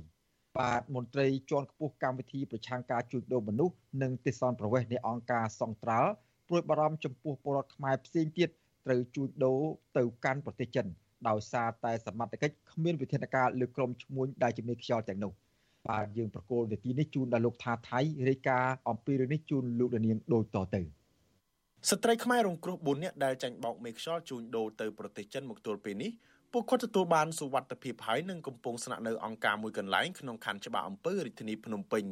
បាទមន្ត្រីជាន់ខ្ពស់កម្មវិធីប្រឆាំងការជួញដូរមនុស្សនិងទេសនប្រវេសនៃអង្គការសង្ត្រាល់ព្រួយបារម្ភចំពោះពលរដ្ឋខ្មែរផ្សេងទៀតត្រូវជួញដូរទៅកាន់ប្រទេសចិនដោយសារតែសមត្ថកិច្ចគ្មានវិធានការលើក្រុមឈ្មួញដែលជាមេខ្យល់ទាំងនោះ បាទយើងប្រកូលនាទីនេះជូនដល់លោកថាថៃរាយការណ៍អំពីរឿងនេះជូនលោកនាងដូចតទៅស្ត្រីខ្មែររងគ្រោះ4នាក់ដែលចាញ់បោកមេខ្យល់ជួញដូរទៅប្រទេសចិនមកទល់ពេលនេះពួកគាត់ទទួលបានសុវត្ថិភាពហើយនិងកំពុងស្នាក់នៅអង្គការមួយកន្លែងក្នុងខណ្ឌច្បារអំពើរាជធានីភ្នំពេញ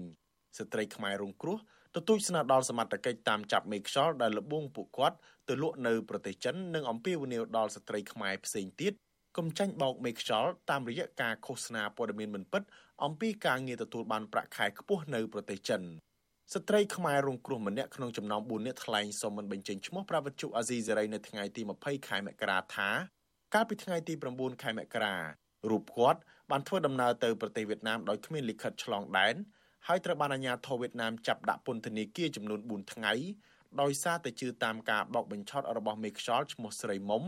ស្ត្រីខ្មែររងគ្រោះទទូចស្នើដល់សមត្ថកិច្ចតាមចាប់មេខ្យល់ដែលលបងពួកគាត់ទៅលក់នៅប្រទេសចិននិងអំពាវនាវដល់ស្ត្រីខ្មែរផ្សេងទៀត កុំចាញ់បោកមេខ្យល់តាមរយៈការឃោសនាព័ត៌មានមិនពិតអំពីការងារទទួលបានប្រាក់ខែខ្ពស់នៅប្រទេសចិនស្ត្រីខ្មែររងគ្រោះម្នាក់ក្នុងចំណោម4នាក់ថ្លែងសុំមិនបញ្ចេញឈ្មោះប្រាវត្ថុអាស៊ីសេរីនៅថ្ងៃទី20ខែមករាថាកាលពីថ្ងៃទី9ខែមករារូបគាត់បានធ្វើដំណើរទៅប្រទេសវៀតណាមដោយគ្មានលិខិតឆ្លងដែនហើយត្រូវបានអាជ្ញាធរវៀតណាមចាប់ដាក់ពន្ធនាគារចំនួន4ថ្ងៃដោយសារតែជឿតាមការបោកបញ្ឆោតរបស់មេខ្យល់ឈ្មោះស្រីមុំ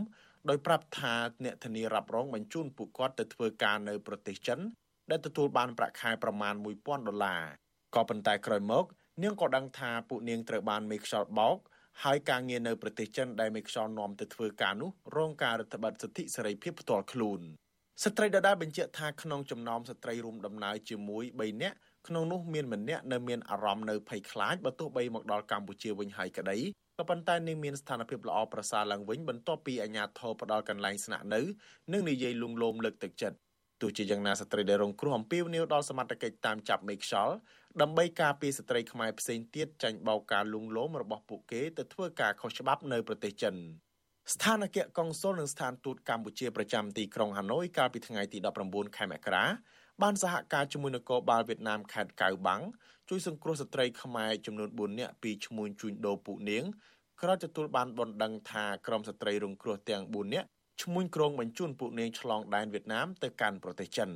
ដោយប្រាប់ថាអ្នកធានារ៉ាប់រងបញ្ជូនពួកគាត់ទៅធ្វើការនៅប្រទេសចិនដែលទទួលបានប្រាក់ខែប្រមាណ1000ដុល្លារក៏ប៉ុន្តែក្រោយមក នាងក៏ដឹងថាពួកនាងត្រូវបានមេខ្យល់បោកហើយការងារនៅប្រទេសចិនដែលមេខ្យល់នាំទៅធ្វើការនោះរងការរដ្ឋបတ်សិទ្ធិសេរីភាពផ្ទាល់ខ្លួនស្ត្រីដដែលបញ្ជាក់ថាក្នុងចំណោមស្ត្រីរួមដំណើរជាមួយ3នាក់ក្នុងនោះមានម្នាក់នៅមានអារម្មណ៍នៅភ័យខ្លាចបើទោះបីមកដល់កម្ពុជាវិញហើយក្តី ក៏ប៉ុន្តែនាងមានស្ថានភាពល្អប្រសើរឡើងវិញបន្ទាប់ពីអាជ្ញាធរផ្ដល់កន្លែងស្នាក់នៅនិងនិយាយលួងលោមលើកទឹកចិត្តទោះជាយ៉ាងណាស្ត្រីដែលរងគ្រោះអំពាវនាវដល់សមត្ថកិច្ចតាមចាប់មេខ្យល់ដើម្បីការពារស្ត្រីខ្មែរផ្សេងទៀតចាញ់បោកការលួងលោមរបស់ពួកគេទៅធ្វើការខុសច្បាប់នៅប្រទេសចិនស្ថានអគ្គកុងស៊ុលនិងស្ថានទូតកម្ពុជាប្រចាំទីក្រុងហាណូយកាលពីថ្ងៃទី19ខែមករាបានសហការជាមួយនគរបាលវៀតណាមខេត្តកៅបាំងជួយសង្គ្រោះស្ត្រីខ្មែរចំនួន4នាក់ពីឈ្មួញជួញដូរពួកនាង ក្រោយទទួលបានបណ្ដឹងថាក្រុមស្ត្រីរងគ្រោះទាំង4នាក់ឈ្មោះក្រុងបញ្ជូនពួកនាងឆ្លងដែនវៀតណាមទៅកាន់ប្រទេសចិន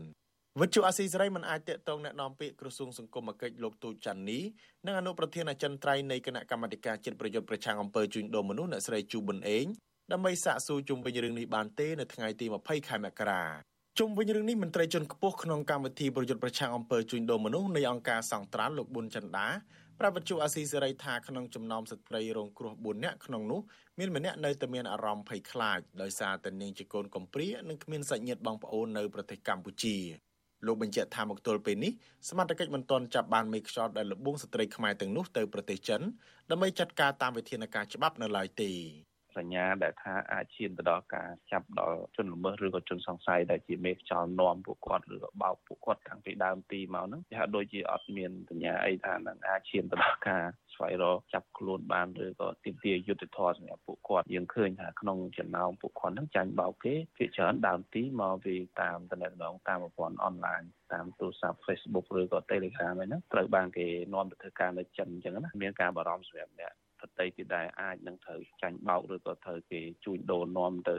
វិទ្យុអាស៊ីសេរីមិនអាចតាកតងណែនាំពាក្យក្រសួងសង្គមគិច្ចលោកទូចចាន់នីនិងអនុប្រធានអចិន្ត្រៃយ៍នៃគណៈកម្មាធិការជាតិប្រយុទ្ធប្រឆាំងអំពើជួញដូរមនុស្សអ្នកស្រីជូប៊ុនអេងដើម្បីសាកសួរជុំវិញរឿងនេះបានទេនៅថ្ងៃទី20ខែមករាជុំវិញរឿងនេះមន្ត្រីជាន់ខ្ពស់ក្នុងកម្មវិធីប្រយុទ្ធប្រឆាំងអំពើជួញដូរមនុស្សនៃអង្គការសង្ត្រានលោកប៊ុនចន្ទា ប្រវត្តិជអាស៊ីសេរីថាក្នុងចំណោមស្ត្រីរងគ្រោះ4នាក់ក្នុងនោះមានម្នាក់នៅតែមានអារម្មណ៍ភ័យខ្លាចដោយសារតែនាងជាកូនកំព្រានិងគ្មានសាច់ញាតិបងប្អូននៅប្រទេសកម្ពុជាលោកបញ្ជាក់ថាមកទល់ពេលនេះសមត្ថកិច្ចមិនទាន់ចាប់បានមេខ្យល់ដែលលបងស្ត្រីខ្មែរទាំងនោះទៅប្រទេសចិនដើម្បីចាត់ការតាមវិធានការច្បាប់នៅឡើយទេ សញ្ញាដែលថាអាចឈានទៅដល់ការចាប់ដល់ជនល្មើសឬក៏ជនសង្ស័យដែលជាមេខ្យល់នាំពួកគាត់ឬក៏បោកពួកគាត់តាំងពីដើមទីមកហ្នឹងគេហាក់ដូចជាអត់មានសញ្ញាអីថានឹងអាចឈានទៅដល់ការស្វែងរកចាប់ខ្លួនបានឬក៏ទាមទារយុត្តិធម៌សម្រាប់ពួកគាត់យើងឃើញថាក្នុងចំណោមពួកគាត់ហ្នឹងចាញ់បោកគេភាគច្រើនដើមទីមកពីតាមតំណែងតាមប្រព័ន្ធអនឡាញតាមទូរស័ព្ទ Facebook ឬក៏ Telegram ហ្នឹងត្រូវបានគេនាំទៅធ្វើការនៅចិនអញ្ចឹងណាមានការបារម្ភសម្រាប់អ្នក ស្តីទៀតដែរអាចនឹងត្រូវចាញ់បោកឬក៏ត្រូវគេជួញដូរនាំទៅ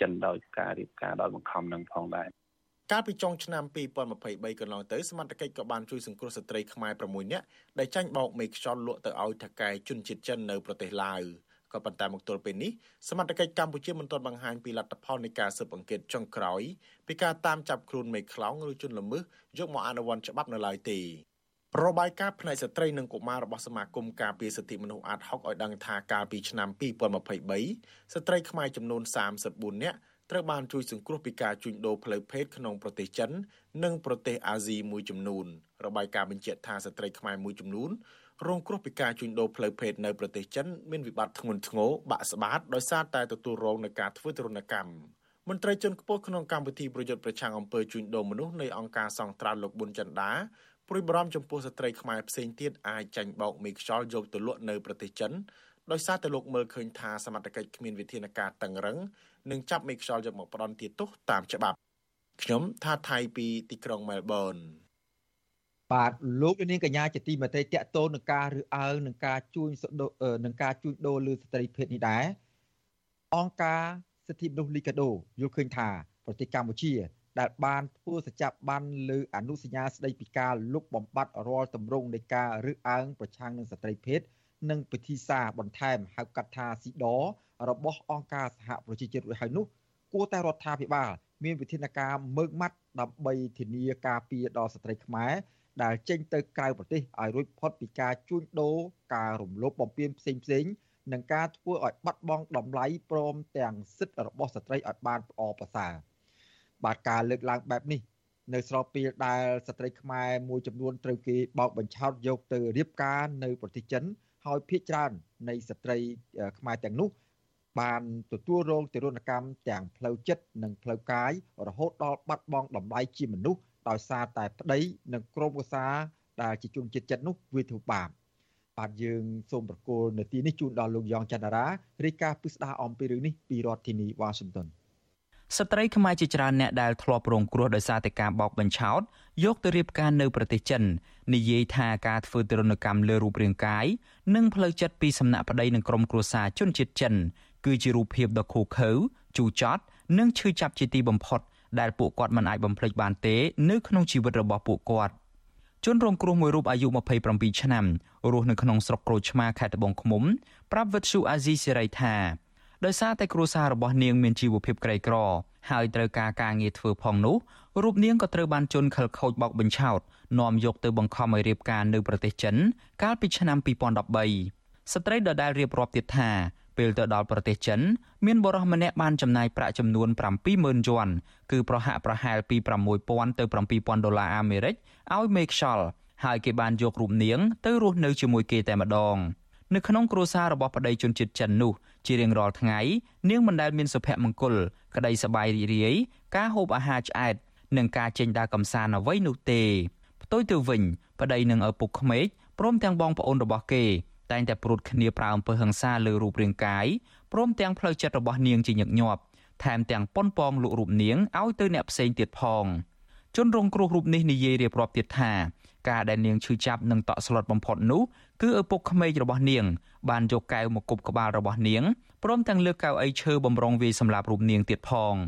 ចិនដោយការរៀបការដោយបង្ខំនឹងផងដែរកាលពីចុងឆ្នាំ2023កន្លងទៅសមត្ថកិច្ចក៏បានជួយសង្គ្រោះស្ត្រីខ្មែរ6នាក់ដែលចាញ់បោកមេខ្យល់លក់ទៅឲ្យថកែជនជាតិចិននៅប្រទេសឡាវក៏ប៉ុន្តែមកទល់ពេលនេះសមត្ថកិច្ចកម្ពុជាមិនទាន់បង្ហាញពីលទ្ធផលនៃការស៊ើបអង្កេតចុងក្រោយពីការតាមចាប់ខ្លួនមេខ្លោងឬជនល្មើសយកមកអនុវត្តច្បាប់នៅឡើយទេ របាយការណ៍ផ្នែកស្ត្រីនិងកុមាររបស់សមាគមការពារសិទ្ធិមនុស្សអាត60ឲ្យដឹងថាកាលពីឆ្នាំ2023ស្ត្រីខ្មែរចំនួន34នាក់ត្រូវបានជួយសង្គ្រោះពីការជួញដូរផ្លូវភេទក្នុងប្រទេសចិន និងប្រទេសអាស៊ីមួយចំនួនរបាយការណ៍បញ្ជាក់ថាស្ត្រីខ្មែរមួយចំនួនរងគ្រោះពីការជួញដូរផ្លូវភេទនៅប្រទេសចិនមានវិបត្តិធ្ងន់ធ្ងរបាក់ស្បាតដោយសារតែទទួលរងនឹងការធ្វើទរណកម្មមន្ត្រីជាន់ខ្ពស់ក្នុងកម្មវិធីប្រយុទ្ធប្រឆាំងអំពើជួញដូរមនុស្សនៃអង្គការសង្ត្រាល់លោកប៊ុនចន្ទដា ព្រួយបារម្ភចំពោះស្ត្រីខ្មែរផ្សេងទៀតអាចចាញ់បោកមេខ្យល់យកទៅលក់នៅប្រទេសចិនដោយសារតែលោកមើលឃើញថាសមត្ថកិច្ចគ្មានវិធានការតឹងរឹងនិងចាប់មេខ្យល់យកមកផ្ដន់ទោសតាមច្បាប់ខ្ញុំថាថៃពីទីក្រុងមែលប៊នបាទលោកនាងកញ្ញាជាទីមេត្រីតកតូននឹងការឬអើងនឹងការជួញនឹងការជួញដូរលើស្ត្រីភេទនេះដែរអង្គការសិទ្ធិមនុស្សលីកាដូយល់ឃើញថាប្រទេសកម្ពុជា ដែលបានធ្វើសច្ចប័នលើអនុសញ្ញាស្តីពីការលុបបំបាត់រាល់ទម្រង់នៃការរើសអើងប្រឆាំងនឹងស្ត្រីភេទនិងពិធីសារបន្ថែមហៅកាត់ថាស៊ីដរបស់អង្គការសហប្រជាជាតិរួចហើយនោះគួរតែរដ្ឋាភិបាល មានវិធានការមើងម៉ាត់ដើម្បីធានាការពារដល់ស្ត្រីខ្មែរដែលចេញទៅក្រៅប្រទេសឲ្យរួចផុតពីការជួញដូរការរំលោភបំពានផ្សេងផ្សេងនិងការធ្វើឲ្យបាត់បង់តម្លៃព្រមទាំងសិទ្ធិរបស់ស្ត្រីឲ្យបានល្អប្រសើរ បាទការលើកឡើងបែបនេះនៅស្របពេលដែលស្ត្រីខ្មែរមួយចំនួនត្រូវគេបោកបញ្ឆោតយកទៅរៀបការនៅប្រទេសចិនហើយភ ieck ច្រើននៃស្ត្រីខ្មែរទាំងនោះបានទទួលរងទរណកម្មទាំងផ្លូវចិត្តនិងផ្លូវកាយរហូតដល់បាត់បង់តម្លៃជាមនុស្សដោយសារតែប្តីនិងក្រុមគ្រួសារដែលជាជនជាតិចិននោះវាធ្វើបាបបាទយើងសូមប្រកល់នាទីនេះជូនដល់លោកយ៉ងច័ន្ទរារាយការណ៍ពិស្ដារអំពីរឿងនេះពីរដ្ឋធានីវ៉ាស៊ីនតោន ស្ត្រីខ្មែរជាច្រើនអ្នកដែលធ្លាប់រងគ្រោះដោយសារតែការបោកបញ្ឆោតយកទៅរៀបការនៅប្រទេសចិននិយាយថាការធ្វើទរណកម្មលើរូបរាងកាយនិងផ្លូវចិត្តពីសំណាក់ប្តីនិងក្រុមគ្រួសារជនជាតិចិន គឺជារូបភាពដ៏ឃោឃៅជូរចត់និងឈឺចាប់ជាទីបំផុតដែលពួកគាត់មិនអាចបំភ្លេចបានទេនៅក្នុងជីវិតរបស់ពួកគាត់ជនរងគ្រោះមួយរូបអាយុ27ឆ្នាំរស់នៅក្នុងស្រុកក្រូចឆ្មាខេត្តត្បូងឃ្មុំប្រាប់វិទ្យុអាស៊ីសេរីថា ដោយសារតែគ្រួសាររបស់នាងមានជីវភាពក្រីក្រ ហើយត្រូវការការងារធ្វើផងនោះរូបនាងក៏ត្រូវបានជន់ខិលខូចបោកបញ្ឆោតនាំយកទៅបង្ខំឲ្យរៀបការនៅប្រទេសចិន កាលពីឆ្នាំ2013ស្ត្រីដដែលរៀបរាប់ទៀតថាពេលទៅដល់ប្រទេសចិន មានបុរសម្នាក់បានចំណាយប្រាក់ចំនួន70000យួនគឺប្រហាក់ប្រហែលពី6000ទៅ7000ដុល្លារអាមេរិកឲ្យមេខ្យល់ហើយគេបានយករូបនាងទៅរស់នៅជាមួយគេតែម្ដង នៅក្នុងគ្រួសាររបស់ប្តីជនជាតិចិននោះជារៀងរាល់ថ្ងៃនាងមិនដែលមានសុភមង្គល ក្តីសប្បាយរីករាយការហូបអាហារឆ្អែតនិងការចេញដើរកម្សាន្តអ្វីនោះទេផ្ទុយទៅវិញប្តីនិងឪពុកក្មេកព្រមទាំងបងប្អូនរបស់គេ តែងតែព្រួតគ្នាប្រើអំពើហិង្សាលើរូបរាងកាយព្រមទាំងផ្លូវចិត្តរបស់នាងជាញឹកញាប់ថែមទាំងប៉ុនប៉ងលក់រូបនាងឲ្យទៅអ្នកផ្សេងទៀតផងជនរងគ្រោះរូបនេះនិយាយរៀបរាប់ទៀតថា ការដែលនាងឈឺចាប់និងតក់ស្លុតបំផុតនោះគឺឪពុកក្មេករបស់នាង បានយកកែវមកគប់ក្បាលរបស់នាងព្រមទាំងលើកកៅអីឈើបំរុងវាយសម្លាប់រូបនាងទៀតផង។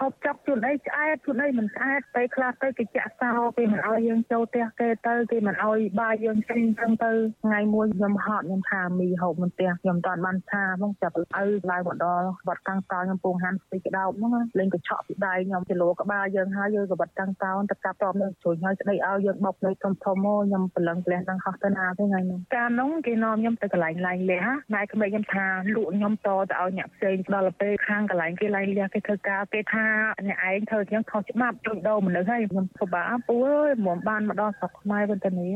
ហូបចាប់ជួនអីឆ្អែតជួនអីមិនឆ្អែតពេលខ្លះទៅគេចាក់សោគេមិនឲ្យយើងចូលផ្ទះគេទៅគេមិនឲ្យបាយយើងចេញចឹងទៅថ្ងៃមួយខ្ញុំហត់ខ្ញុំថាមីហូបមិនផ្ទះខ្ញុំតន់បានថាហ្មងចាប់ឲ្យឡើងមកដល់វត្តកាំងតោខ្ញុំពងហាន់ស្ពីក្តោបហ្នឹងលេងកញ្ឆក់ពីដៃខ្ញុំគីឡូក្បាលយើងហើយយើងក៏វត្តកាំងតោទៅកាប់តបនឹងជួយឲ្យស្ដីឲ្យយើងបុកលេខធំធំមកខ្ញុំប្រឡឹងផ្លះនឹងហោះទៅណាទៅថ្ងៃនោះកាលនោះគេនាំខ្ញុំទៅកន្លែងឡាយលះណែក្មេងខ្ញុំថាលក់ខ្ញុំតទៅឲ្យអ្នកផ្សេងដល់ទៅខាងកន្លែងគេឡាយលះគេធ្វើការគេថាអ្នកឯងធ្វើចឹងខុសច្បាប់ជួយដូរមនុស្សហើយខ្ញុំពិបាកពូអើយមិនបានមកដល់ស្រុកខ្មែរវិញទៅនេះ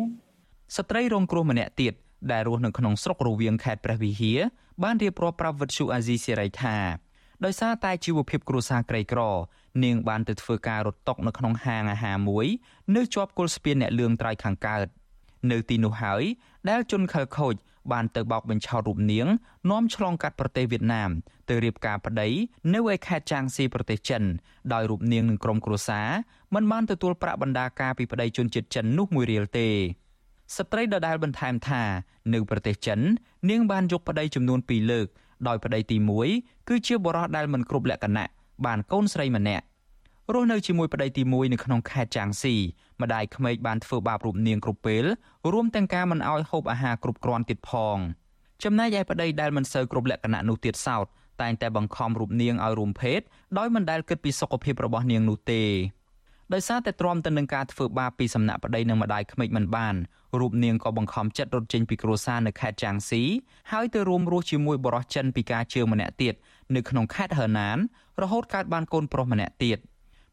ស្ត្រីរងគ្រោះម្នាក់ទៀតដែលរស់នៅក្នុងស្រុករវៀងខេត្តព្រះវិហារបានរៀបរាប់ប្រាប់វិទ្យុអាស៊ីសេរីថាដោយសារតែជីវភាពគ្រួសារក្រីក្រ នាងបានទៅធ្វើការរត់តុកនៅក្នុងហាងអាហារមួយនៅជាប់គល់ស្ពានអ្នកលឿងត្រៃខាងកើតនៅទីនោះហើយដែលជនខិលខូច បានទៅបោកបញ្ឆោតរូបនាងនាំឆ្លងកាត់ប្រទេសវៀតណាមទៅរៀបការប្តីនៅឯខេត្តចាងស៊ីប្រទេសចិនដោយរូបនាងនិងក្រុមគ្រួសារមិនបានទទួលប្រាក់បណ្ដាការពីប្តីជនជាតិចិននោះមួយរៀលទេស្ត្រីដដែលបន្ថែមថានៅប្រទេសចិន នាងបានយកប្តីចំនួន2លើកដោយប្តីទី1គឺជាបុរសដែលមិនគ្រប់លក្ខណៈបានកូនស្រីម្នាក់រស់នៅជាមួយប្តីទី1នៅក្នុងខេត្តចាងស៊ី ម្ដាយក្មេកបានធ្វើបាបរូបនាងគ្រប់ពេលរួមទាំងការមិនអោយហូបអាហារគ្រប់គ្រាន់ទៀតផងចំណែកឯប្តីដែលមិនសូវគ្រប់លក្ខណៈនោះទៀតសោតតែងតែបង្ខំរូបនាងឲ្យរួមភេទដោយមិនដែលគិតពីសុខភាពរបស់នាងនោះទេដោយសារតែទ្រាំទៅនឹងការធ្វើបាបពីសំណាក់ប្តីនិងម្ដាយក្មេកមិនបានរូបនាងក៏បង្ខំចិត្តរត់ចេញពីគ្រួសារនៅខេត្តចាងស៊ីហើយទៅរួមរស់ជាមួយបរិសចិនពីការជឿម្នាក់ទៀតនៅក្នុងខេត្តហឺណានរហូតកើតបានកូនប្រុសម្នាក់ទៀត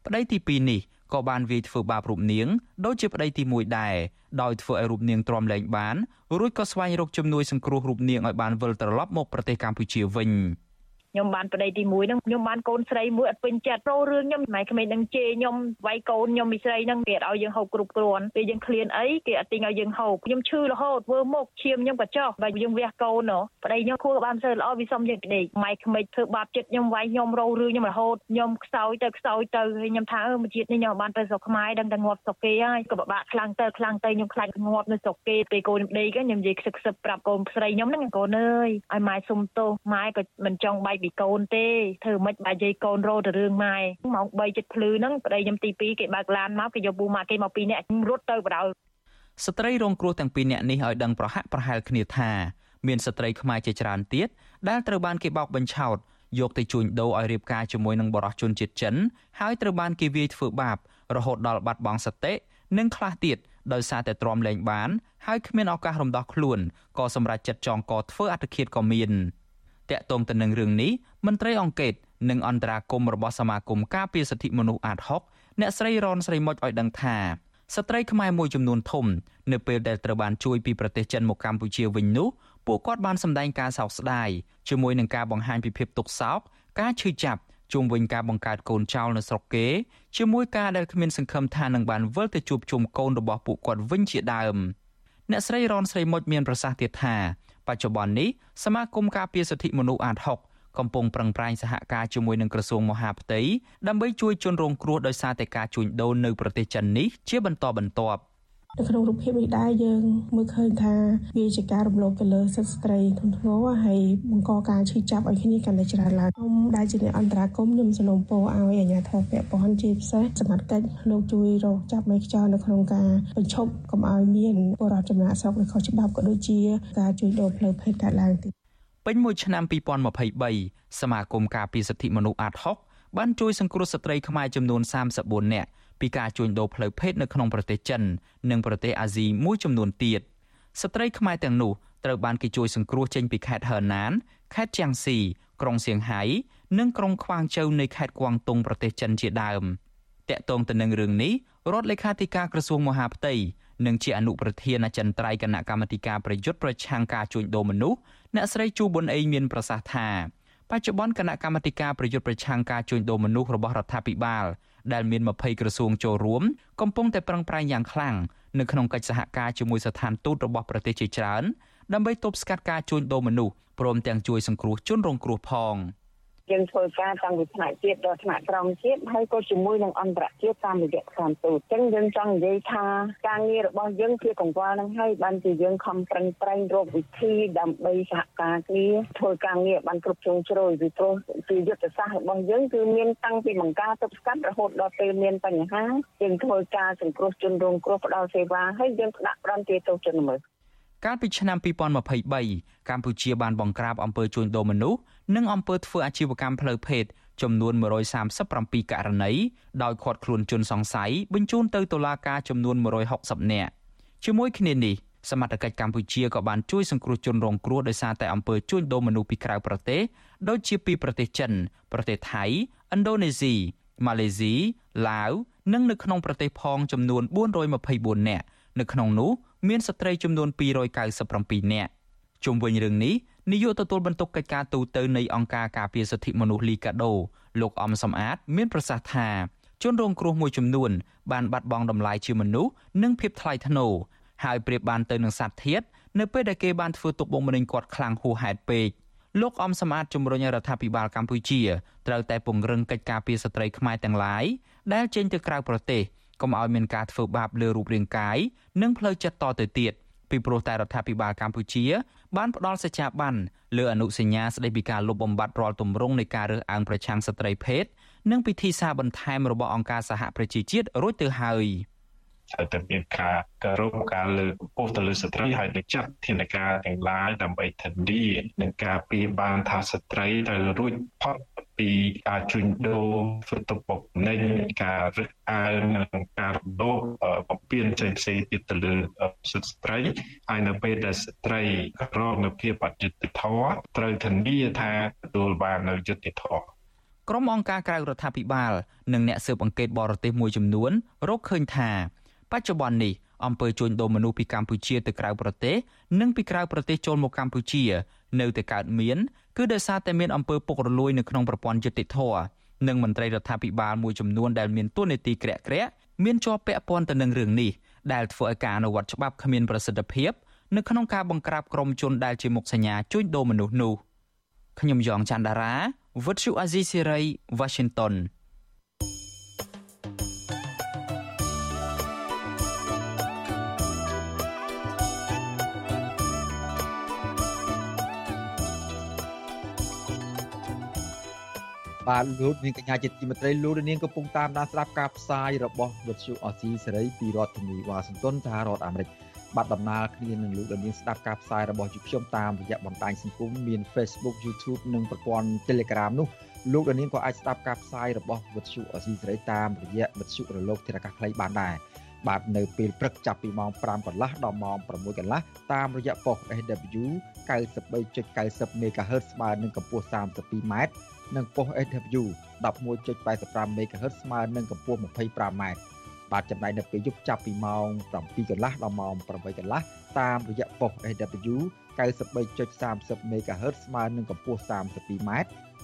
ប្តីទី2នេះ ក៏បានវាយធ្វើបាបរូបនាងដូចជាប្តីទី1ដែរដោយធ្វើឲ្យរូបនាងទ្រាំលែងបានរួចក៏ស្វែងរកជំនួយសង្គ្រោះរូបនាងឲ្យបានវិលត្រឡប់មកប្រទេសកម្ពុជាវិញ។ ខ្ញុំបានប្តីទី1ហ្នឹងខ្ញុំបានកូនស្រីមួយអត់ពេញចិត្តប្រូរឿងខ្ញុំម៉ែក្មេងនឹងជេរខ្ញុំវាយកូនខ្ញុំមីស្រីហ្នឹងគេអត់ឲ្យយើងហូបគ្រប់គ្រាន់ពេលយើងឃ្លានអីគេអត់ទិញឲ្យយើងហូបខ្ញុំឈឺរហូតធ្វើមុខឈាមខ្ញុំក៏ចុះបើយើងវះកូនប្តីខ្ញុំខួរបានសើល្អវាសុំយើងដេកម៉ែក្មេងធ្វើបាបចិត្តខ្ញុំវាយខ្ញុំរោរឿងខ្ញុំរហូតខ្ញុំខ្សោយទៅខ្សោយទៅហើយខ្ញុំថាអឺមួយជាតិនេះខ្ញុំបានទៅស្រុកខ្មែរដឹងតែងាប់ស្រុកគេហើយក៏ពិបាកខ្លាំងទៅខ្លាំងទៅខ្ញុំខ្លាចងាប់នៅស្រុកគេពេលកូនខ្ញុំដេកខ្ញុំនិយាយខ្សឹកខ្សឹបប្រាប់កូនស្រីខ្ញុំហ្នឹងកូនអើយឲ្យម៉ែសុំទោសម៉ែក៏មិនចង់បែកពីកូនទេធ្វើមិនបាច់យាយកូនរោទៅរឿងម៉ែម៉ោង3ចិត្តភ្លឺហ្នឹងប្តីខ្ញុំទី2គេបើកឡានមកគេយកពូម៉ាក់គេមកពីរនាក់រត់ទៅបដៅស្ត្រីរងគ្រោះទាំងពីរនាក់នេះឲ្យដឹងប្រហាក់ប្រហែលគ្នាថាមានស្ត្រីខ្មែរជាច្រើនទៀតដែលត្រូវបានគេបោកបញ្ឆោតយកទៅជួញដូរឲ្យរៀបការជាមួយនឹងបរិសុជនជាតិចិនហើយត្រូវបានគេវាយធ្វើបាបរហូតដល់បាត់បង់សតិនិងខ្លះទៀតដោយសារតែទ្រាំលែងបានហើយគ្មានឱកាសរំដោះខ្លួនក៏សម្រេចចិត្តចងកធ្វើអត្តឃាតក៏មាន។ តាក់ទងទៅនឹងរឿងនេះមន្ត្រីអង្គការនិងអន្តរាគមរបស់សមាគមការពារសិទ្ធិមនុស្សអាត6អ្នកស្រីរនស្រីមុចឲ្យដឹងថាស្ត្រីខ្មែរមួយចំនួនធំនៅពេលដែលត្រូវបានជួយពីប្រទេសចិនមកកម្ពុជាវិញនោះពួកគាត់បានសម្ដែងការសោកស្ដាយជាមួយនឹងការបង្ហាញពីភាពទុក្ខសោកការឈឺចាប់ជុំវិញការបង្កើតកូនចោលនៅស្រុកគេជាមួយការដែលគ្មានសង្ឃឹមថានឹងបានវិលទៅជួបជុំកូនរបស់ពួកគាត់វិញជាដើមអ្នកស្រីរនស្រីមុចមានប្រសាសន៍ទៀតថា បច្ចុប្បន្ននេះសមាគមការពារសិទ្ធិមនុស្សអាត6កំពុងប្រឹងប្រែងសហការជាមួយនឹងក្រសួងមហាផ្ទៃដើម្បីជួយជនរងគ្រោះដោយសារតែការជួញដូរនៅប្រទេសចិននេះជាបន្តបន្ទាប់ នៅក្នុងរូបភាពនេះដែរយើងមើលឃើញថាវាជាការរំលោភទៅលើសិទ្ធិស្ត្រីធ្ងន់ធ្ងរហើយបង្កការឈឺចាប់ឲ្យគ្នាកាន់តែច្រើនឡើងខ្ញុំដែលជាអ្នកអន្តរាគមខ្ញុំសនំពោឲ្យអាជ្ញាធរពាក់ព័ន្ធជាពិសេសសមត្ថកិច្ចលោកជួយរកចាប់មេខ្យល់នៅក្នុងការបញ្ឈប់កុំឲ្យមានបរិបទចំណាក់ស្រុកឬខុសច្បាប់ក៏ដូចជាការជួញដូរផ្លូវភេទកើតឡើងទៀតពេញមួយឆ្នាំ2023សមាគមការពារសិទ្ធិមនុស្សអាត6បានជួយសង្គ្រោះស្ត្រីខ្មែរចំនួន34នាក់ ពីការជួញដូរផ្លូវភេទនៅក្នុងប្រទេសចិន និងប្រទេសអាស៊ីមួយចំនួនទៀតស្ត្រីខ្មែរទាំងនោះត្រូវបានគេជួយសង្គ្រោះចេញពីខេត្តហឺណានខេត្តជាងស៊ីក្រុងសៀងហៃនិងក្រុងខ្វាងជូវនៃខេត្តគួងតុងប្រទេសចិនជាដើមតាក់ទងទៅនឹងរឿងនេះរដ្ឋលេខាធិការក្រសួងមហាផ្ទៃនិងជាអនុប្រធានអចិន្ត្រៃយ៍គណៈកម្មាធិការប្រយុទ្ធប្រឆាំងការជួញដូរមនុស្សអ្នកស្រីជូប៊ុនអេងមានប្រសាសន៍ថាបច្ចុប្បន្នគណៈកម្មាធិការប្រយុទ្ធប្រឆាំងការជួញដូរមនុស្សរបស់រដ្ឋាភិបាល ដែលមាន20ក្រសួងចូលរួមកំពុងតែប្រឹងប្រែងយ៉ាងខ្លាំងនៅក្នុងកិច្ចសហការជាមួយស្ថានទូតរបស់ប្រទេសជាច្រើនដើម្បីទប់ស្កាត់ការជួញដូរមនុស្សព្រមទាំងជួយសង្គ្រោះជនរងគ្រោះផង។ យើងធ្វើការតាំងពីថ្នាក់ជាតិដល់ថ្នាក់ក្រោមជាតិហើយក៏ជាមួយនឹងអន្តរជាតិតាមរយៈខាងទូតអញ្ចឹងយើងចង់និយាយថាការងាររបស់យើងជាកង្វល់នឹងហើយបានជាយើងខំប្រឹងប្រែងរកវិធីដើម្បីសហការគ្នាធ្វើការងារបានគ្រប់ជ្រុងជ្រោយពីព្រោះជាយុទ្ធសាស្ត្ររបស់យើងគឺមានតាំងពីបង្ការទប់ស្កាត់រហូតដល់ពេលមានបញ្ហាយើងធ្វើការសង្គ្រោះជនរងគ្រោះផ្ដល់សេវាហើយយើងផ្ដាក់ប្រន្ទាទោសជនល្មើសកាលពីឆ្នាំ2023កម្ពុជាបានបង្ក្រាបអំពើជួញដូរមនុស្ស និងអំពើធ្វើអាជីវកម្មផ្លូវភេទចំនួន137ករណីដោយឃាត់ខ្លួនជនសង្ស័យបញ្ជូនទៅតុលាការចំនួន160នាក់ជាមួយគ្នានេះសមត្ថកិច្ចកម្ពុជាក៏បានជួយសង្គ្រោះជនរងគ្រោះដោយសារតែអំពើជួញដូរមនុស្សពីក្រៅប្រទេសដូចជាពីប្រទេសចិន ប្រទេសថៃឥណ្ឌូនេស៊ីម៉ាឡេស៊ីឡាវនិងនៅក្នុងប្រទេសផងចំនួន424នាក់នៅក្នុងនោះមានស្ត្រីចំនួន297នាក់ ជុំវិញរឿងនេះនាយកទទួលបន្ទុកកិច្ចការទូតទៅនៃអង្គការការពារសិទ្ធិមនុស្សលីកាដូលោកអំសំអាត មានប្រសាសន៍ថាជនរងគ្រោះមួយចំនួនបានបាត់បង់តម្លៃជាមនុស្សនិងភាពថ្លៃថ្នូរហើយប្រៀបបានទៅនឹងសត្វធាតនៅពេលដែលគេបានធ្វើទុកបុកម្នេញគាត់ខ្លាំងហួសហេតុពេកលោកអំសំអាតជំរុញរដ្ឋាភិបាលកម្ពុជាត្រូវតែពង្រឹងកិច្ចការពារស្ត្រីខ្មែរទាំងឡាយដែលចេញទៅក្រៅប្រទេសកុំឲ្យមានការធ្វើបាបលើរូបរាងកាយនិងផ្លូវចិត្តតទៅទៀត ពីព្រោះតែរដ្ឋាភិបាលកម្ពុជា បានផ្ដល់សេចក្ដីបានលើអនុសញ្ញាស្ដីពីការលុបបំបាត់រាល់ទម្រង់នៃការរើសអើងប្រឆាំងស្ត្រីភេទនិងពិធីសារបន្ថែមរបស់អង្គការសហប្រជាជាតិរួចទៅហើយ។ ត្រូវតែមានការគោរពការលើកកម្ពស់ទៅលើស្ត្រីហើយនឹងចាត់ធានាការទាំងឡាយដើម្បីធានានឹងការពីបានថាស្ត្រីត្រូវរួចផុតពីការជួញដូរធ្វើទុកបុកម្នេញការរឹតអើងនិងការរំលោភបំពានផ្សេងផ្សេងទៀតទៅលើសិទ្ធិស្ត្រីហើយនៅពេលដែលស្ត្រីរងនៅភាពអយុត្តិធម៌ត្រូវធានាថាទទួលបាននៅយុត្តិធម៌ក្រុមអង្គការក្រៅរដ្ឋាភិបាល និងអ្នកស៊ើបអង្កេតបរទេសមួយចំនួនរកឃើញថា បច្ចុប្បន្ននេះអំពើជួញដូរមនុស្សពីកម្ពុជាទៅក្រៅប្រទេសនិងពីក្រៅប្រទេសចូលមកកម្ពុជា នៅតែកើតមានគឺដោយសារតែមានអំពើពុករលួយនៅក្នុងប្រព័ន្ធយុតិធធនិងមន្ត្រីរដ្ឋាភិបាលមួយចំនួនដែលមានទួនាទីក្រាក់ក្រាក់មានជាប់ពាក់ព័ន្ធទៅនឹងរឿងនេះដែលធ្វើឲ្យការអនុវត្តច្បាប់គ្មានប្រសិទ្ធភាពនៅក្នុងការបង្ក្រាបក្រុមជនដែលជាមុខសញ្ញាជួញដូរមនុស្សនោះខ្ញុំយ៉ងច័ន្ទដារាវិទ្យុអាស៊ីសេរី Washington បាទលោកនាងកញ្ញាជាទីមេត្រីលោកនាងកំពុងតាមដានស្ដាប់ការផ្សាយរបស់វិទ្យុអស៊ីសេរីពីរដ្ឋធានីវ៉ាស៊ីនតោនសហរដ្ឋអាមេរិកបាទដំណើរគ្នានឹងលោកនាងស្ដាប់ការផ្សាយរបស់យើងខ្ញុំតាមរយៈបណ្ដាញសង្គមមាន Facebook YouTube និងប្រព័ន្ធ Telegram នោះលោកនាងក៏អាចស្ដាប់ការផ្សាយរបស់វិទ្យុអស៊ីសេរីតាមរយៈវិទ្យុរលកធារកាសខ្លីបានដែរបាទនៅពេលព្រឹកចាប់ពីម៉ោង5កន្លះដល់ម៉ោង6កន្លះតាមរយៈប៉ុស SW 93.90 MHz ស្មើនឹងកម្ពស់ 32m និងប៉ុស SW 11.85 MHz ស្មើនឹងកម្ពស់ 25m បាទចំណែកនៅពេលយប់ចាប់ពីម៉ោង7កន្លះដល់ម៉ោង8កន្លះតាមរយៈប៉ុស SW 93.30 MHz ស្មើនឹងកម្ពស់ 32m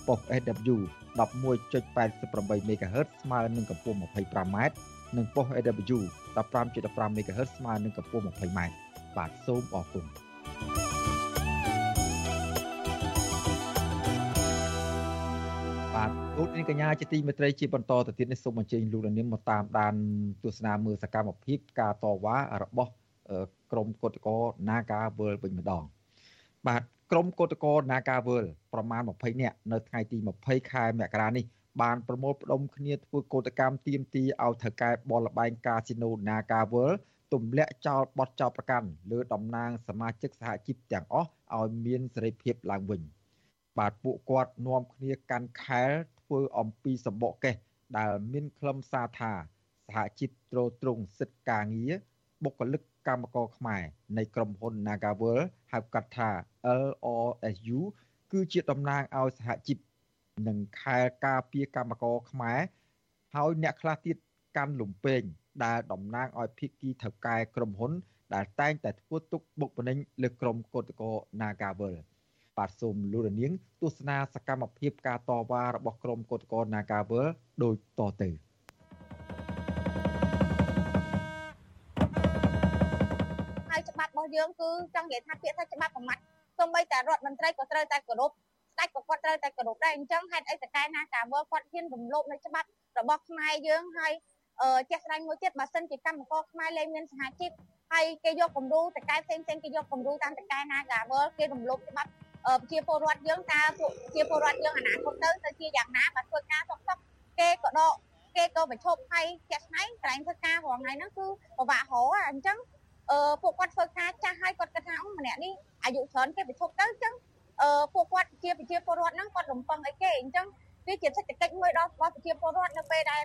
ប៉ុស SW 11.88 MHz ស្មើនឹងកម្ពស់ 25m និងប៉ុស AW 15.15 MHz ស្មើនឹងកម្ពស់ 20m បាទសូមអរគុណ បាទលោកនាងកញ្ញាជាទីមេត្រីជាបន្តទៅទៀតនេះសូមអញ្ជើញលោកនាងមកតាមដានទស្សនាមើលសកម្មភាពការតវ៉ារបស់ក្រមគឧតកោ Naga World វិញម្ដងបាទក្រមគឧតកោ Naga World ប្រមាណ20នាក់នៅថ្ងៃទី20ខែមករានេះបានប្រមូលផ្ដុំគ្នាធ្វើកោតកម្មទាមទារឲ្យថៅកែបលលបែងកាស៊ីណូ Naga World ទម្លាក់ចោលបទចោទប្រកាន់លើតំណាងសមាជិកសហជីពទាំងអស់ឲ្យមានសេរីភាពឡើងវិញ។ បាទពួកគាត់នាំគ្នាកាន់ខែលធ្វើអំពីសម្បកកេះដែលមានខ្លឹមសារថាសហជីពត្រួតត្រងសិទ្ធិការងារបុគ្គលិកកម្មករខ្មែរនៃក្រុមហ៊ុន Nagavel ហៅកាត់ថា LRSU គឺជាតំណាងឲ្យសហជីពនិងខែលការពារកម្មករខ្មែរហើយអ្នកខ្លះទៀតកាន់លំពេងដែលតំណាងឲ្យភិក្ខីថៅកែក្រុមហ៊ុន ដែលតែងតែធ្វើទុកបុកម្នេញលើក្រុមកោតក្រ Nagavel បាទសូមលោករនាង ទស្សនាសកម្មភាពការតវ៉ារបស់ក្រុមកោតក្រ Nagavel ដូចតទៅហើយច្បាប់របស់យើងគឺចង់និយាយថាពាក្យថាច្បាប់ប្រមាថសូម្បីតែរដ្ឋមន្ត្រីក៏ត្រូវតែគោរពស្ដេចក៏គាត់ត្រូវតែគោរពដែរអញ្ចឹងហេតុអីតកែណាកាវើគាត់ហ៊ានរំលោភនៅច្បាប់របស់ខ្មែរយើងហើយអឺជាក់ស្ដែងមួយទៀតបើសិនជាកម្មករខ្មែរលែងមានសហជីពហើយគេយកគំរូតកែផ្សេងផ្សេងគេយកគំរូតាមតកែណាកាវើគេរំលោភច្បាប់ប្រ ជាពលរដ្ឋយើងតើពួកប្រជាពលរដ្ឋយើងអនាគតទៅទៅជាយ៉ាងណាបើធ្វើការសុកសុកគេក៏ដកគេក៏ប្រឈប់ហើយជាក់ស្ដែងក្រែងធ្វើការរងថ្ងៃហ្នឹងគឺពិបាករហអញ្ចឹងអឺពួកគាត់ធ្វើការចាស់ហើយគាត់គិតថាអូម្នាក់នេះអាយុច្រើនគេប្រឈប់ទៅអញ្ចឹងអឺពួកគាត់ជាប្រជាពលរដ្ឋហ្នឹងគាត់រំពឹងអីគេអញ្ចឹងវាជាសេដ្ឋកិច្ចមួយដល់របស់ប្រជាពលរដ្ឋនៅពេលដែល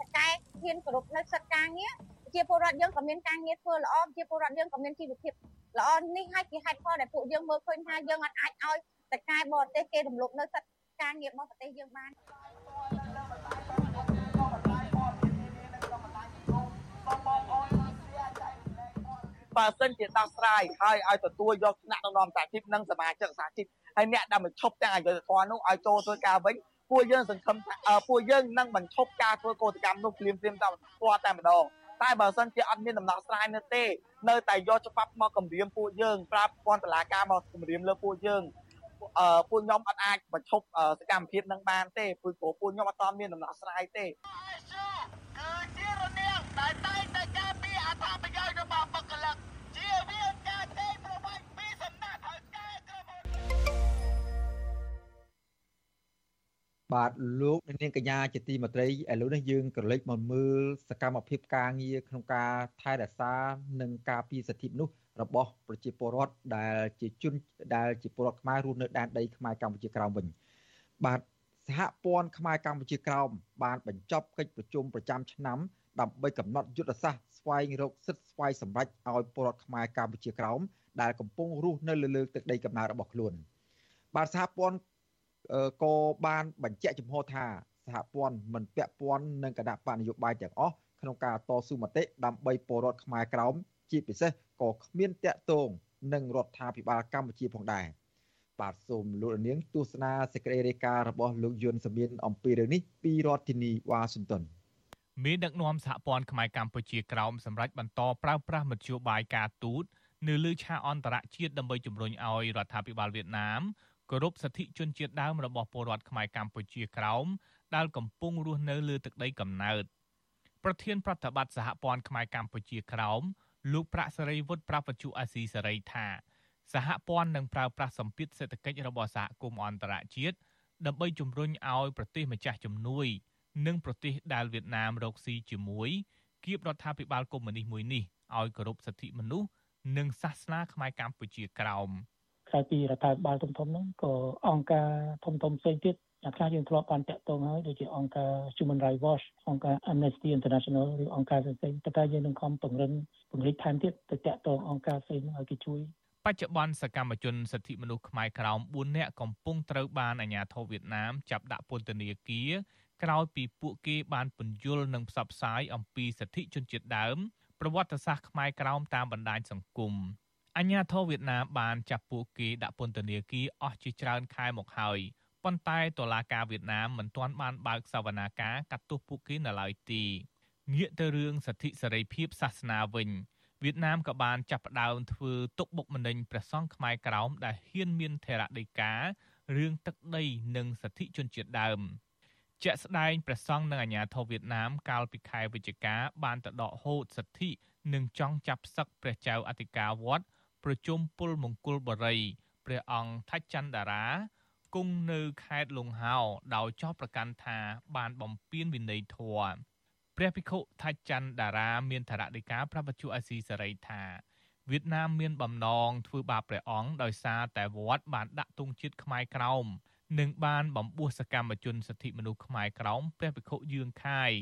តកែហ៊ានគ្រប់នៅសិទ្ធិការងារប្រជាពលរដ្ឋយើងក៏មានការងារធ្វើល្អប្រជាពលរដ្ឋយើងក៏មានជីវភាព ល្អនេះហើយជាហេតុផលដែលពួកយើងមើលឃើញថាយើងអាចអាចឲ្យតកែបរទេសគេរំលោភនៅសិទ្ធិការងាររបស់ប្រទេសយើងបានបើសិនជាដោះស្រាយហើយឲ្យទទួលយកថ្នាក់ក្នុងនាមសហជីពនិងសមាជិកសហជីពហើយអ្នកដែលមិនឈប់ទាំងអយុធធម៌នោះឲ្យចូលធ្វើការវិញពួកយើងសង្ឃឹមថាពួកយើងនឹងមិនឈប់ការធ្វើកោតកម្មនោះព្រាមព្រាមតាមគាត់តែម្ដង តែបើសិនជាអត់មានដំណោះស្រាយនៅទេ នៅតែយកច្បាប់មកគម្រាមពួកយើងប្រាប់ព័ន្ធតុលាការមកគម្រាមលើពួកយើងអឺពួកខ្ញុំអត់អាចបញ្ឈប់សកម្មភាពនឹងបានទេព្រោះពួកខ្ញុំអត់តមានដំណោះស្រាយទេគឺជារនាងដែលតែងតែការពារអត្ថប្រយោជន៍របស់បុគ្គលិកជាវា បាទលោកនាងកញ្ញាជាទីមេត្រីឥឡូវនេះយើងក៏លេចមកមើលសកម្មភាពការងារក្នុងការថែរក្សានិងការពារសិទ្ធិមនុស្សរបស់ប្រជាពលរដ្ឋដែលជាជនដែលជាពលរដ្ឋខ្មែររស់នៅដែនដីខ្មែរកម្ពុជាក្រោមវិញបាទសហព័ន្ធខ្មែរកម្ពុជាក្រោមបានបញ្ចប់កិច្ចប្រជុំប្រចាំឆ្នាំដើម្បីកំណត់យុទ្ធសាស្ត្រស្វែងរកសិទ្ធិស្វ័យសម្រេចឲ្យពលរដ្ឋខ្មែរកម្ពុជាក្រោមដែលកំពុងរស់នៅលើលើទឹកដីកំណើតរបស់ខ្លួនបាទសហព័ន្ធ ក៏បានបញ្ជាក់ចំហថាសហព័ន្ធមិនពាក់ព័ន្ធនឹងគណៈបកនយោបាយទាំងអស់ក្នុងការតស៊ូមតិដើម្បីពលរដ្ឋខ្មែរក្រោមជាពិសេសក៏គ្មានតាក់ទងនឹងរដ្ឋាភិបាលកម្ពុជាផងដែរបាទសូមលោកនាងទស្សនាសេចក្តីរាយការណ៍របស់លោកយុនសមៀនអំពីរឿងនេះពីរដ្ឋធានីវ៉ាស៊ីនតោនមានដឹកនាំសហព័ន្ធខ្មែរកម្ពុជាក្រោមសម្រាប់បន្តប្រើប្រាស់មធ្យោបាយការទូតនៅលើឆាកអន្តរជាតិដើម្បីជំរុញឲ្យរដ្ឋាភិបាលវៀតណាម គោរពសិទ្ធិជនជាតិដើមរបស់ពលរដ្ឋខ្មែរកម្ពុជាក្រោមដែលកំពុងរស់នៅលើទឹកដីកំណើតប្រធានប្រតិបត្តិសហព័ន្ធខ្មែរកម្ពុជាក្រោមលោកប្រាក់សេរីវុឌ្ឍប្រាប់វិទ្យុអាស៊ីសេរីថាសហព័ន្ធនឹងប្រើប្រាស់សម្ពាធសេដ្ឋកិច្ចរបស់សហគមន៍អន្តរជាតិដើម្បីជំរុញឲ្យប្រទេសម្ចាស់ជំនួយ និងប្រទេសដែលវៀតណាមរកស៊ីជាមួយគៀបរដ្ឋាភិបាលកុម្មុយនីសមួយនេះឲ្យគោរពសិទ្ធិមនុស្សនិងសាសនាខ្មែរកម្ពុជាក្រោម។ ក្រៅពីរដ្ឋាភិបាលធំៗហ្នឹងក៏អង្គការធំៗផ្សេងទៀតអ្នកខ្លះយើងធ្លាប់បានតាក់ទងហើយដូចជាអង្គការ Human Rights Watch អង្គការ Amnesty International ឬអង្គការផ្សេងៗតែយើងនឹងខំពង្រឹងពង្រីកថែមទៀតទៅតាក់ទងអង្គការផ្សេងឲ្យគេជួយបច្ចុប្បន្នសកម្មជនសិទ្ធិមនុស្សខ្មែរក្រោម4នាក់កំពុងត្រូវបានអាជ្ញាធរវៀតណាមចាប់ដាក់ពន្ធនាគារក្រោយពីពួកគេបានពន្យល់និងផ្សព្វផ្សាយអំពីសិទ្ធិជនជាតិដើមប្រវត្តិសាស្ត្រខ្មែរក្រោមតាមបណ្ដាញសង្គម អញ្ញាធិវៀតណាមបានចាប់ពួកគេដាក់ពន្ធនាគារអស់ជាច្រើនខែមកហើយប៉ុន្តែតុលាការវៀតណាមមិនទាន់បានបើកសវនាការកាត់ទោសពួកគេនៅឡើយទេងាកទៅរឿងសិទ្ធិសេរីភាពសាសនាវិញវៀតណាមក៏បានចាប់ផ្ដើមធ្វើទុកបុកម្នេញព្រះសង្ឃខ្មែរក្រោមដែលហ៊ានមានថេរដីការឿងទឹកដីនិងសិទ្ធិជនជាតិដើមជាក់ស្ដែងព្រះសង្ឃនិងអាជ្ញាធរវៀតណាមកាលពីខែវិច្ឆិកាបានទៅដកហូតសិទ្ធិនិងចង់ចាប់សឹកព្រះចៅអធិការវត្ត ប្រជុំពលមង្គលបរិយព្រះអង្គថាច់ច័ន្ទតារាគង់នៅខេត្តលង្ហោដោយចោទប្រកាន់ថាបានបំពានវិន័យធម៌ព្រះភិក្ខុថាច់ច័ន្ទតារាមានធរណីកាប្រពន្ធអាស៊ីសេរីថាវៀតណាមមានបំណងធ្វើបាបព្រះអង្គដោយសារតែវត្តបានដាក់ទង់ជាតិខ្មែរក្រោមនិងបានបំពោះសកម្មជនសិទ្ធិមនុស្សខ្មែរក្រោមព្រះភិក្ខុយឿងខាយ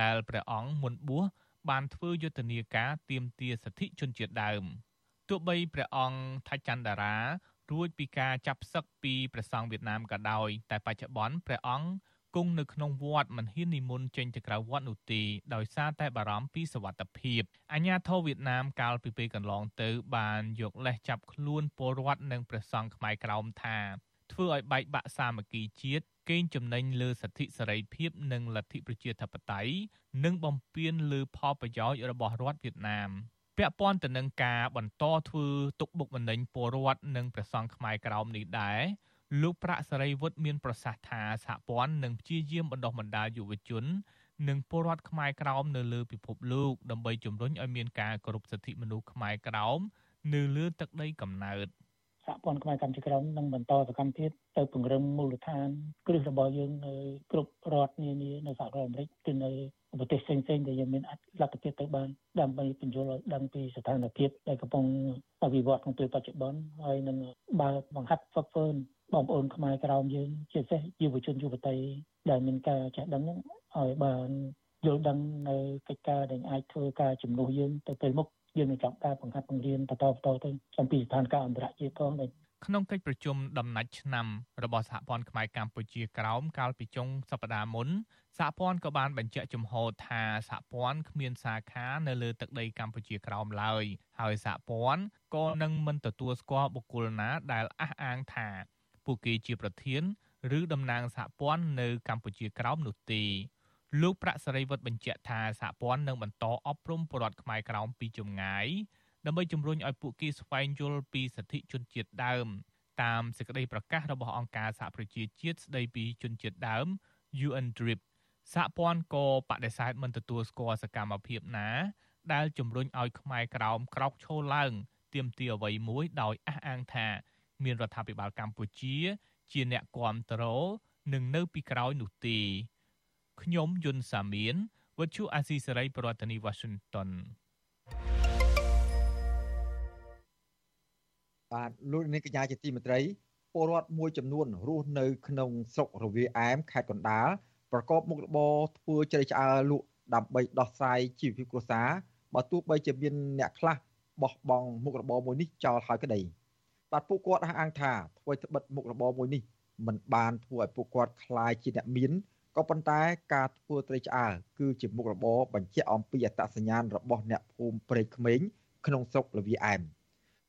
ដែលព្រះអង្គមុនបួសបានធ្វើយុទ្ធនាការទាមទារសិទ្ធិជនជាតិដើម។ ទោះបីព្រះអង្គថាច់ច័ន្ទតារារួចពីការចាប់សឹកពីព្រះសង្ឃវៀតណាមក៏ដោយ តែបច្ចុប្បន្នព្រះអង្គគង់នៅក្នុងវត្តមិនហ៊ាននិមន្តចេញទៅក្រៅវត្តនោះទេដោយសារតែបារម្ភពីសវត្ថិភាពអាញាធរវៀតណាមកាលពីពេលកន្លងទៅបានយកលេសចាប់ខ្លួនពលរដ្ឋនិងព្រះសង្ឃខ្មែរក្រោមថាធ្វើឲ្យបែកបាក់សាមគ្គីជាតិកេងចំណេញលើសិទ្ធិសេរីភាពនិងលទ្ធិប្រជាធិបតេយ្យនិងបំពានលើផលប្រយោជន៍របស់រដ្ឋវៀតណាម។ ពាក់ព័ន្ធទៅនឹងការបន្តធ្វើទុកបុកម្នេញពលរដ្ឋនិងព្រះសង្ឃខ្មែរក្រោមនេះដែរលោកប្រាក់សេរីវុឌ្ឍមានប្រសាសន៍ថាសហព័ន្ធនឹងព្យាយាមបណ្ដុះបណ្ដាលយុវជន និងពលរដ្ឋខ្មែរក្រោមនៅលើពិភពលោកដើម្បីជំរុញឲ្យមានការគោរពសិទ្ធិមនុស្សខ្មែរក្រោមនៅលើទឹកដីកំណើតសហព័ន្ធខ្មែរកម្ពុជាក្រោមនឹងបន្តសកម្មភាពទៅពង្រឹងមូលដ្ឋានគ្រឹះរបស់យើងនៅគ្រប់រដ្ឋនានានៅសហរដ្ឋអាមេរិកគឺនៅ ប្រទេសផ្សេងៗដែលយើងមានលទ្ធភាពទៅបានដើម្បីពន្យល់ឲ្យដឹងពីស្ថានភាពដែលកំពុងអភិវឌ្ឍក្នុងពេលបច្ចុប្បន្នហើយនឹងបើបង្ហាត់ហ្វឹកហ្វឺនបងប្អូនខ្មែរក្រោមយើងជាពិសេសយុវជនយុវតីដែលមានការចេះដឹងហ្នឹងឲ្យបានយល់ដឹងនៅកិច្ចការដែលអាចធ្វើការជំនួសយើងទៅពេលមុខយើងនឹងចាប់ការបង្ហាត់បង្រៀនបន្តបន្តទៅអំពីស្ថានភាពអន្តរជាតិផងដែល ក្នុងកិច្ចប្រជុំដំណាច់ឆ្នាំរបស់សហព័ន្ធខ្មែរកម្ពុជាក្រោមកាលពីចុងសប្តាហ៍មុនសហព័ន្ធក៏បានបញ្ជាក់ជំហរថាសហព័ន្ធគ្មានសាខានៅលើទឹកដីកម្ពុជាក្រោមឡើយហើយសហព័ន្ធក៏នឹងមិនទទួលស្គាល់បុគ្គលណាដែលអះអាងថាពួកគេជាប្រធានឬតំណាងសហព័ន្ធនៅកម្ពុជាក្រោមនោះទេលោកប្រាក់សេរីវុឌ្ឍបញ្ជាក់ថាសហព័ន្ធនឹងបន្តអប់រំពលរដ្ឋខ្មែរក្រោមពីចម្ងាយ ដើម្បីជំរុញឲ្យពួកគេស្វែងយល់ពីសិទ្ធិជនជាតិដើម តាមសេចក្តីប្រកាសរបស់អង្គការសហប្រជាជាតិស្តីពីជនជាតិដើម UNDRIP សហព័ន្ធក៏បដិសេធមិនទទួលស្គាល់សកម្មភាពណា ដែលជំរុញឲ្យខ្មែរក្រោមក្រោកឈរឡើងទាមទារអ្វីមួយដោយអះអាងថា មានរដ្ឋាភិបាលកម្ពុជា ជាអ្នកគាំទ្រនឹងនៅពីក្រោយនោះទេខ្ញុំយុនសាមៀនវិទ្យុអាស៊ីសេរីប្រធានាធិបតី Washington បាទលោកនាងកញ្ញាជាទីមេត្រីពលរដ្ឋមួយចំនួនរស់នៅក្នុងស្រុករវាអែមខេត្តកណ្ដាលប្រកបមុខរបរធ្វើជ្រៃឆ្អើរលក់ដើម្បីដោះស្រាយជីវភាពគ្រួសារបើទោះបីជាមានអ្នកខ្លះបោះបង់មុខរបរមួយនេះចោលហើយក្តីបាទពួកគាត់អះអាងថាធ្វើត្បិតមុខរបរមួយនេះมันបានធ្វើឲ្យពួកគាត់คลายជាអ្នកមានក៏ប៉ុន្តែការធ្វើត្រីឆ្អើរគឺជាមុខរបរបញ្ជាក់អំពីអត្តសញ្ញាណរបស់អ្នកភូមិព្រៃក្មេងក្នុងស្រុកលវីអែម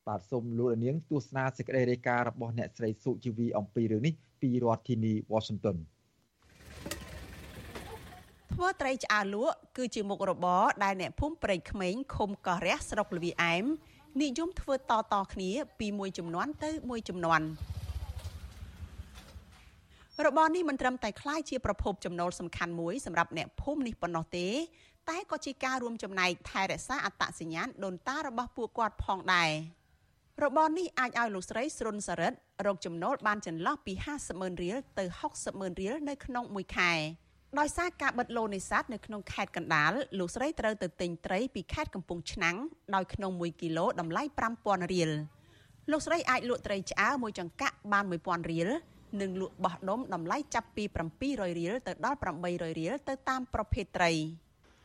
បាទសូមលោកនាងទស្សនាសេចក្តីរាយការណ៍របស់អ្នកស្រីសុជីវីអំពីរឿងនេះពីរដ្ឋធានី Washington ធ្វើត្រីឆ្អើរលក់គឺជាមុខរបរដែលអ្នកភូមិព្រៃក្មេងឃុំកោះរះស្រុកលវីអែមនិយមធ្វើតតគ្នាពីមួយចំនួនទៅមួយចំនួនរបរនេះមិនត្រឹមតែคล้ายជាប្រភពចំណូលសំខាន់មួយសម្រាប់អ្នកភូមិនេះប៉ុណ្ណោះទេ តែក៏ជាការរួមចំណែកថែរក្សាអត្តសញ្ញាណដូនតារបស់ពួកគាត់ផងដែរ របរនេះអាចឲ្យលោកស្រីស្រុនសារិតរកចំណូលបានចន្លោះពី50ម៉ឺនរៀលទៅ60ម៉ឺនរៀលនៅក្នុងមួយខែដោយសារការបិទឡូនេសាទនៅក្នុងខេត្តកណ្ដាលលោកស្រីត្រូវទៅទិញត្រីពីខេត្តកំពង់ឆ្នាំងដោយក្នុង1គីឡូតម្លៃ5000រៀលលោកស្រីអាចលក់ត្រីឆ្អើមួយចង្កាក់បាន1000រៀលនិងលក់បោះដុំតម្លៃចាប់ពី700រៀលទៅដល់800រៀលទៅតាមប្រភេទត្រី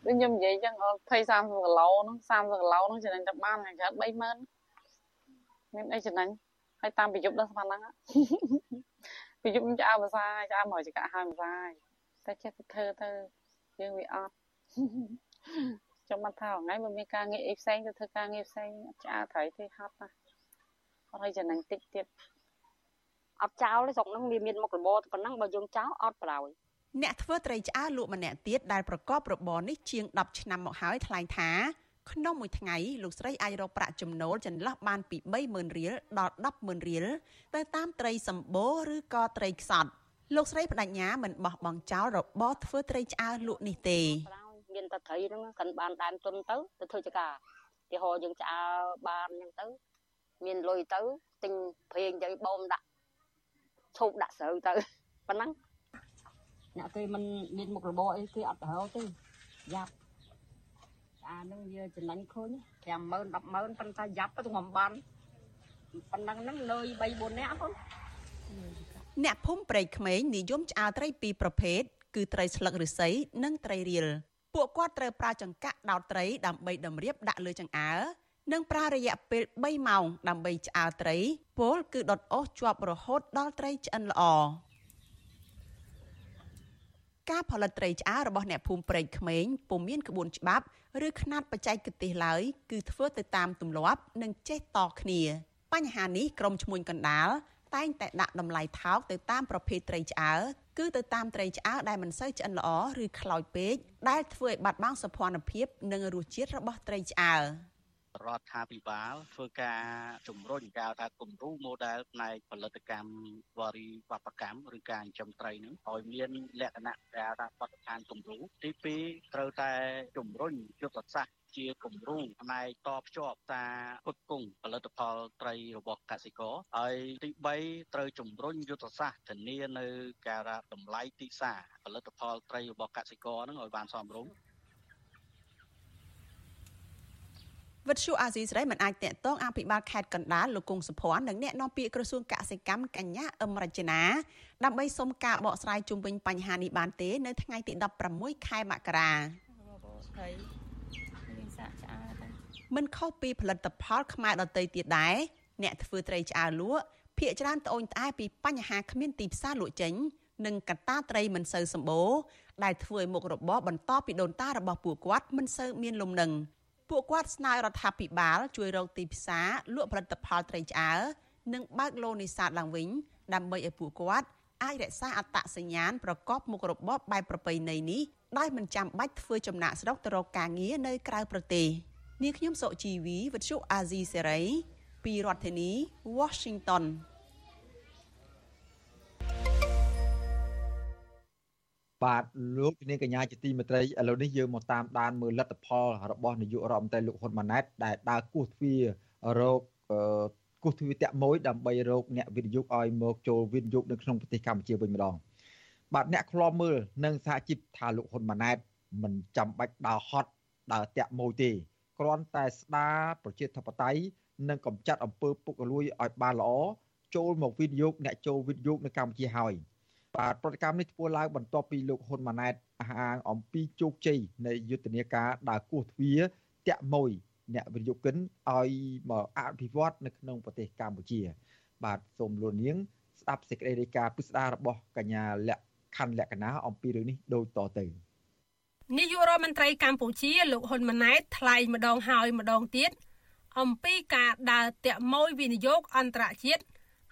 ដូចខ្ញុំនិយាយចឹង20 30គីឡូហ្នឹង30គីឡូហ្នឹងចំណេញតែបានតែកើត30000 មានអីចំណេញហើយតាមប្រយុទ្ធដល់ស្ប៉ុណ្ណឹងប្រយុទ្ធខ្ញុំឆ្អើភាសាឆ្អើមកចកាហើយភាសាតែចេះទៅធ្វើទៅយើងវាអត់ចាំមកថាថ្ងៃបើមានការងារអីផ្សេងទៅធ្វើការងារផ្សេងឆ្អើត្រីទេហត់ណាស់អត់ឲ្យចំណេញតិចទៀតអត់ចោលទេស្រុកហ្នឹងវាមានមុខរបរប៉ុណ្ណឹងបើយើងចោលអត់ប្រយោជន៍អ្នកធ្វើត្រីឆ្អើលក់ម្នាក់ទៀតដែលប្រកបរបរនេះជាង10ឆ្នាំមកហើយថ្លែងថា ក្នុងមួយថ្ងៃលោកស្រីអាចរកប្រាក់ចំណូលចន្លោះបានពី30000រៀលដល់100,000រៀលទៅតាមត្រីសម្បូរឬក៏ត្រីខ្សត់លោកស្រីបដញ្ញាមិនបោះបង់ចោលរបរធ្វើត្រីឆ្អើលក់នេះទេមានតែត្រីហ្នឹងកាន់បានដើមទុនទៅទៅធ្វើចការទីហោយើងឆ្អើបានអញ្ចឹងទៅ មានលុយទៅទិញព្រៀងទៅបូមដាក់ឈប់ដាក់ស្រូវទៅប៉ុណ្ណឹងអ្នកគេមិនមានមុខរបរអីគេអត់ទៅទេយ៉ាប់ អានឹងវាចំណេញឃើញ50000 100000ប៉ុន្តែយ៉ាប់ទៅខ្ញុំបានប៉ុណ្ណឹងហ្នឹងលុយ3 4នាក់បងអ្នកភូមិព្រៃក្មេងនិយមឆ្អើត្រីពីរប្រភេទគឺត្រីស្លឹកឫស្សីនិងត្រីរៀលពួកគាត់ត្រូវប្រើចង្កាក់ដោតត្រីដើម្បីតម្រៀបដាក់លើចង្អើនិងប្រើរយៈពេល3ម៉ោងដើម្បីឆ្អើរត្រីពលគឺដុតអុសជាប់រហូតដល់ត្រីឆ្អិនល្អ ការផលិតត្រីឆ្អើររបស់អ្នកភូមិព្រែកក្មេងពុំមានក្បួនច្បាប់ឬຂ្នាតបច្ចេកទេសឡើយគឺធ្វើទៅតាមទម្លាប់និងចេះតគ្នា បញ្ហានេះក្រុមឈ្មួញកណ្ដាលតែងតែដាក់តម្លៃថោកទៅតាមប្រភេទត្រីឆ្អើរគឺទៅតាមត្រីឆ្អើរដែលមិនសូវឆ្អិនល្អឬខ្លោចពេកដែលធ្វើឲ្យបាត់បង់សោភ័ណភាពនិងរសជាតិរបស់ត្រីឆ្អើរ រដ្ឋាភិបាលធ្វើការជំរុញការថាគំរូ model ផ្នែកផលិតកម្មវរីវប្បកម្មឬការចិញ្ចឹមត្រីនឹងឲ្យមានលក្ខណៈដែលថាបទដ្ឋានគំរូទី2ត្រូវតែជំរុញយុទ្ធសាស្ត្រជាគំរូផ្នែកតភ្ជាប់ការផ្គត់ផ្គង់ផលិតផលត្រីរបស់កសិករហើយទី3ត្រូវជំរុញយុទ្ធសាស្ត្រធានានៅការតម្លៃទីផ្សារផលិតផលត្រីរបស់កសិករនឹងឲ្យបានសមរម្យ វិទ្យុអាស៊ីសេរីមិនអាចតាក់ទងអភិបាលខេត្តកណ្ដាលលោកគង់សុភ័ណ្ឌនិងអ្នកនាំពាក្យក្រសួងកសិកម្មកញ្ញាអឹមរចនាដើម្បីសុំការបកស្រាយជុំវិញបញ្ហានេះបានទេនៅថ្ងៃទី16ខែមករាមិនខុសពីផលិតផលខ្មែរដទៃទៀតដែរអ្នកធ្វើត្រីឆ្អើរលក់ភ្នាក់ច្រើនត្អូញត្អែពីបញ្ហាគ្មានទីផ្សារលក់ចេញនិងកត្តាត្រីមិនសូវសម្បូរដែលធ្វើឲ្យមុខរបរបន្តពីដូនតារបស់ពួកគាត់មិនសូវមានលំនឹង ពួកគាត់ស្នើរដ្ឋាភិបាល ជួយរកទីផ្សារលក់ផលិតផលត្រីឆ្អើរនិងបើកឡូនេសាទឡើងវិញ ដើម្បីឲ្យពួកគាត់អាចរក្សាអត្តសញ្ញាណប្រកបមុខរបរបែបប្រពៃណីនេះដោយមិនចាំបាច់ធ្វើចំណាក់ស្រុកទៅរកការងារនៅក្រៅប្រទេសនាងខ្ញុំសុជីវីវិទ្យុអាស៊ីសេរីពីរដ្ឋធានី Washington បាទលោកនាងកញ្ញាជាទីមេត្រីឥឡូវនេះយើងមកតាមដានមើលលទ្ធផលរបស់នាយករដ្ឋមន្ត្រីលោកហ៊ុនម៉ាណែតដែលដើរគោះទ្វាររកគោះទ្វារតាក់មួយដើម្បីរកអ្នកវិនិយោគឲ្យមកចូលវិនិយោគនៅក្នុងប្រទេសកម្ពុជាវិញម្ដងបាទអ្នកខ្លាំមើលនិងសហជីពថាលោកហ៊ុនម៉ាណែតមិនចាំបាច់ដើរហត់ដើរតាក់មួយទេគ្រាន់តែស្ដារប្រជាធិបតេយ្យនិងកម្ចាត់អំពើពុករលួយឲ្យបានល្អចូលមកវិនិយោគអ្នកចូលវិនិយោគនៅកម្ពុជាហើយ បាទប្រតិកម្មនេះធ្វើឡើងបន្ទាប់ពីលោកហ៊ុនម៉ាណែតអះអាងអំពីជោគជ័យនៃយុទ្ធនាការដើរគោះទ្វារតាក់មួយអ្នកវិនិយោគិនឲ្យមកអភិវឌ្ឍនៅក្នុងប្រទេសកម្ពុជា បាទសូមលោកនាង ស្ដាប់សេចក្តីរាយការណ៍ពិស្ដាររបស់កញ្ញាលក្ខខណ្ឌលក្ខណៈអំពីរឿងនេះដូចតទៅនាយករដ្ឋមន្ត្រីកម្ពុជាលោកហ៊ុនម៉ាណែតថ្លែងម្ដងហើយម្ដងទៀតអំពីការដើរតាក់ម៉ួយវិនិយោគអន្តរជាតិ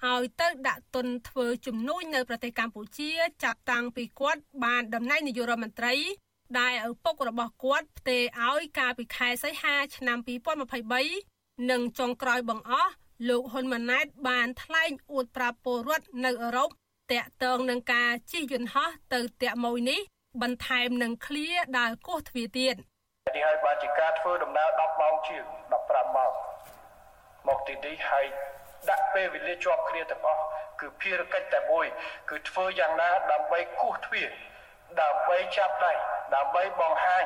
ឲ្យទៅដាក់ទុនធ្វើជំនួយនៅប្រទេសកម្ពុជា ចាប់តាំងពីគាត់បានតំណែងនាយករដ្ឋមន្ត្រីដែលឪពុករបស់គាត់ផ្ទេរឲ្យកាលពីខែសីហាឆ្នាំ2023និងចុងក្រោយបង្អស់លោកហ៊ុនម៉ាណែតបានថ្លែងអួតប្រាប់ពលរដ្ឋនៅអឺរ៉ុបតាក់ទងនឹងការជិះយន្តហោះទៅតាក់ម៉ួយនេះបន្ថែមនឹងឃ្លាដើរគោះទ្វារទៀតនេះហើយបានជាការធ្វើដំណើរ10ម៉ោងជាង15ម៉ោងមកទីនេះហើយ ដាក់ពេលវេលាជាប់គ្នាទាំងអស់គឺភារកិច្ចតែមួយ គឺធ្វើយ៉ាងណាដើម្បីគោះទ្វារដើម្បីចាប់ដៃដើម្បីបង្ហាញ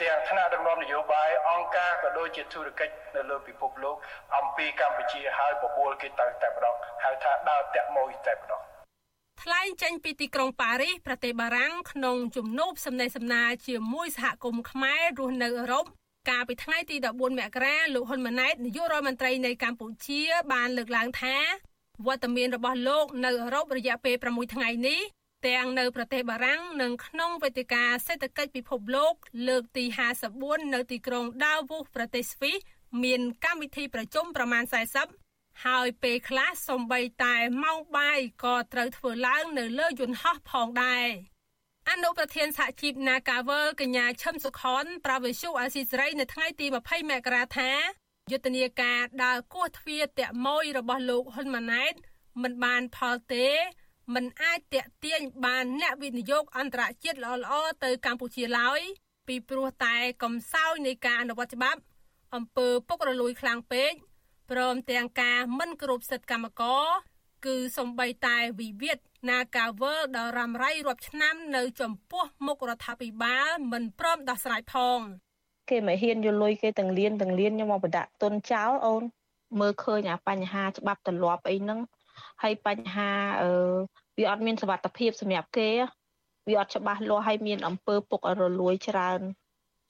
ទាំងថ្នាក់ដឹកនាំនយោបាយអង្គការក៏ដូចជាធុរកិច្ចនៅលើពិភពលោកអំពីកម្ពុជាហើយបបួលគេទៅតែម្ដងហៅថាដើរតាក់ម៉ួយតែម្ដងថ្លែងចេញពីទីក្រុងប៉ារីសប្រទេសបារាំងក្នុងជំនួបសំណេះសំណាលជាមួយសហគមន៍ខ្មែររស់នៅអឺរ៉ុប កាលពីថ្ងៃទី14មករាលោកហ៊ុនម៉ាណែតនាយករដ្ឋមន្ត្រីនៃកម្ពុជា បានលើកឡើងថាវត្តមានរបស់លោកនៅអឺរ៉ុបរយៈពេល6ថ្ងៃនេះទាំងនៅប្រទេសបារាំងនិងក្នុងវេទិកាសេដ្ឋកិច្ចពិភពលោក លើកទី54នៅទីក្រុង Davos ប្រទេសស្វីសមានកម្មវិធីប្រជុំប្រមាណ40ហើយពេលខ្លះសំបីតែម៉ោងបាយក៏ត្រូវធ្វើឡើងនៅលើយន្តហោះផងដែរ អនុប្រធានសហជីព Nagavel កញ្ញាឈឹមសុខនប្រាវិសុអាស៊ីសេរីនៅថ្ងៃទី20មករាថាយុទ្ធនាការដើរគោះទ្វារតាក់ម៉ួយរបស់លោកហ៊ុនម៉ាណែតមិនបានផលទេមិនអាចតាក់ទាញបានអ្នកវិនិយោគអន្តរជាតិល្អៗទៅកម្ពុជាឡើយពីព្រោះតែកំសោយនៃការអនុវត្តច្បាប់អំពើពុករលួយខ្លាំងពេកព្រមទាំងការមិនគោរពសិទ្ធិកម្មករ គឺសំបីតែវិវាទនាការវើដ៏រ៉ាំរ៉ៃរាប់ឆ្នាំនៅចំពោះមុខរដ្ឋាភិបាលមិនព្រមដោះស្រាយផងគេមិនហ៊ានយកលុយគេទាំងលៀនទាំងលៀនខ្ញុំមកបដាក់ទុនចោលអូន មើលឃើញអាបញ្ហាច្បាប់ទម្លាប់អីហ្នឹងហើយបញ្ហាអឺវាអត់មានសវត្ថភាពសម្រាប់គេវាអត់ច្បាស់លាស់ហើយមានអំពើពុករលួយច្រើន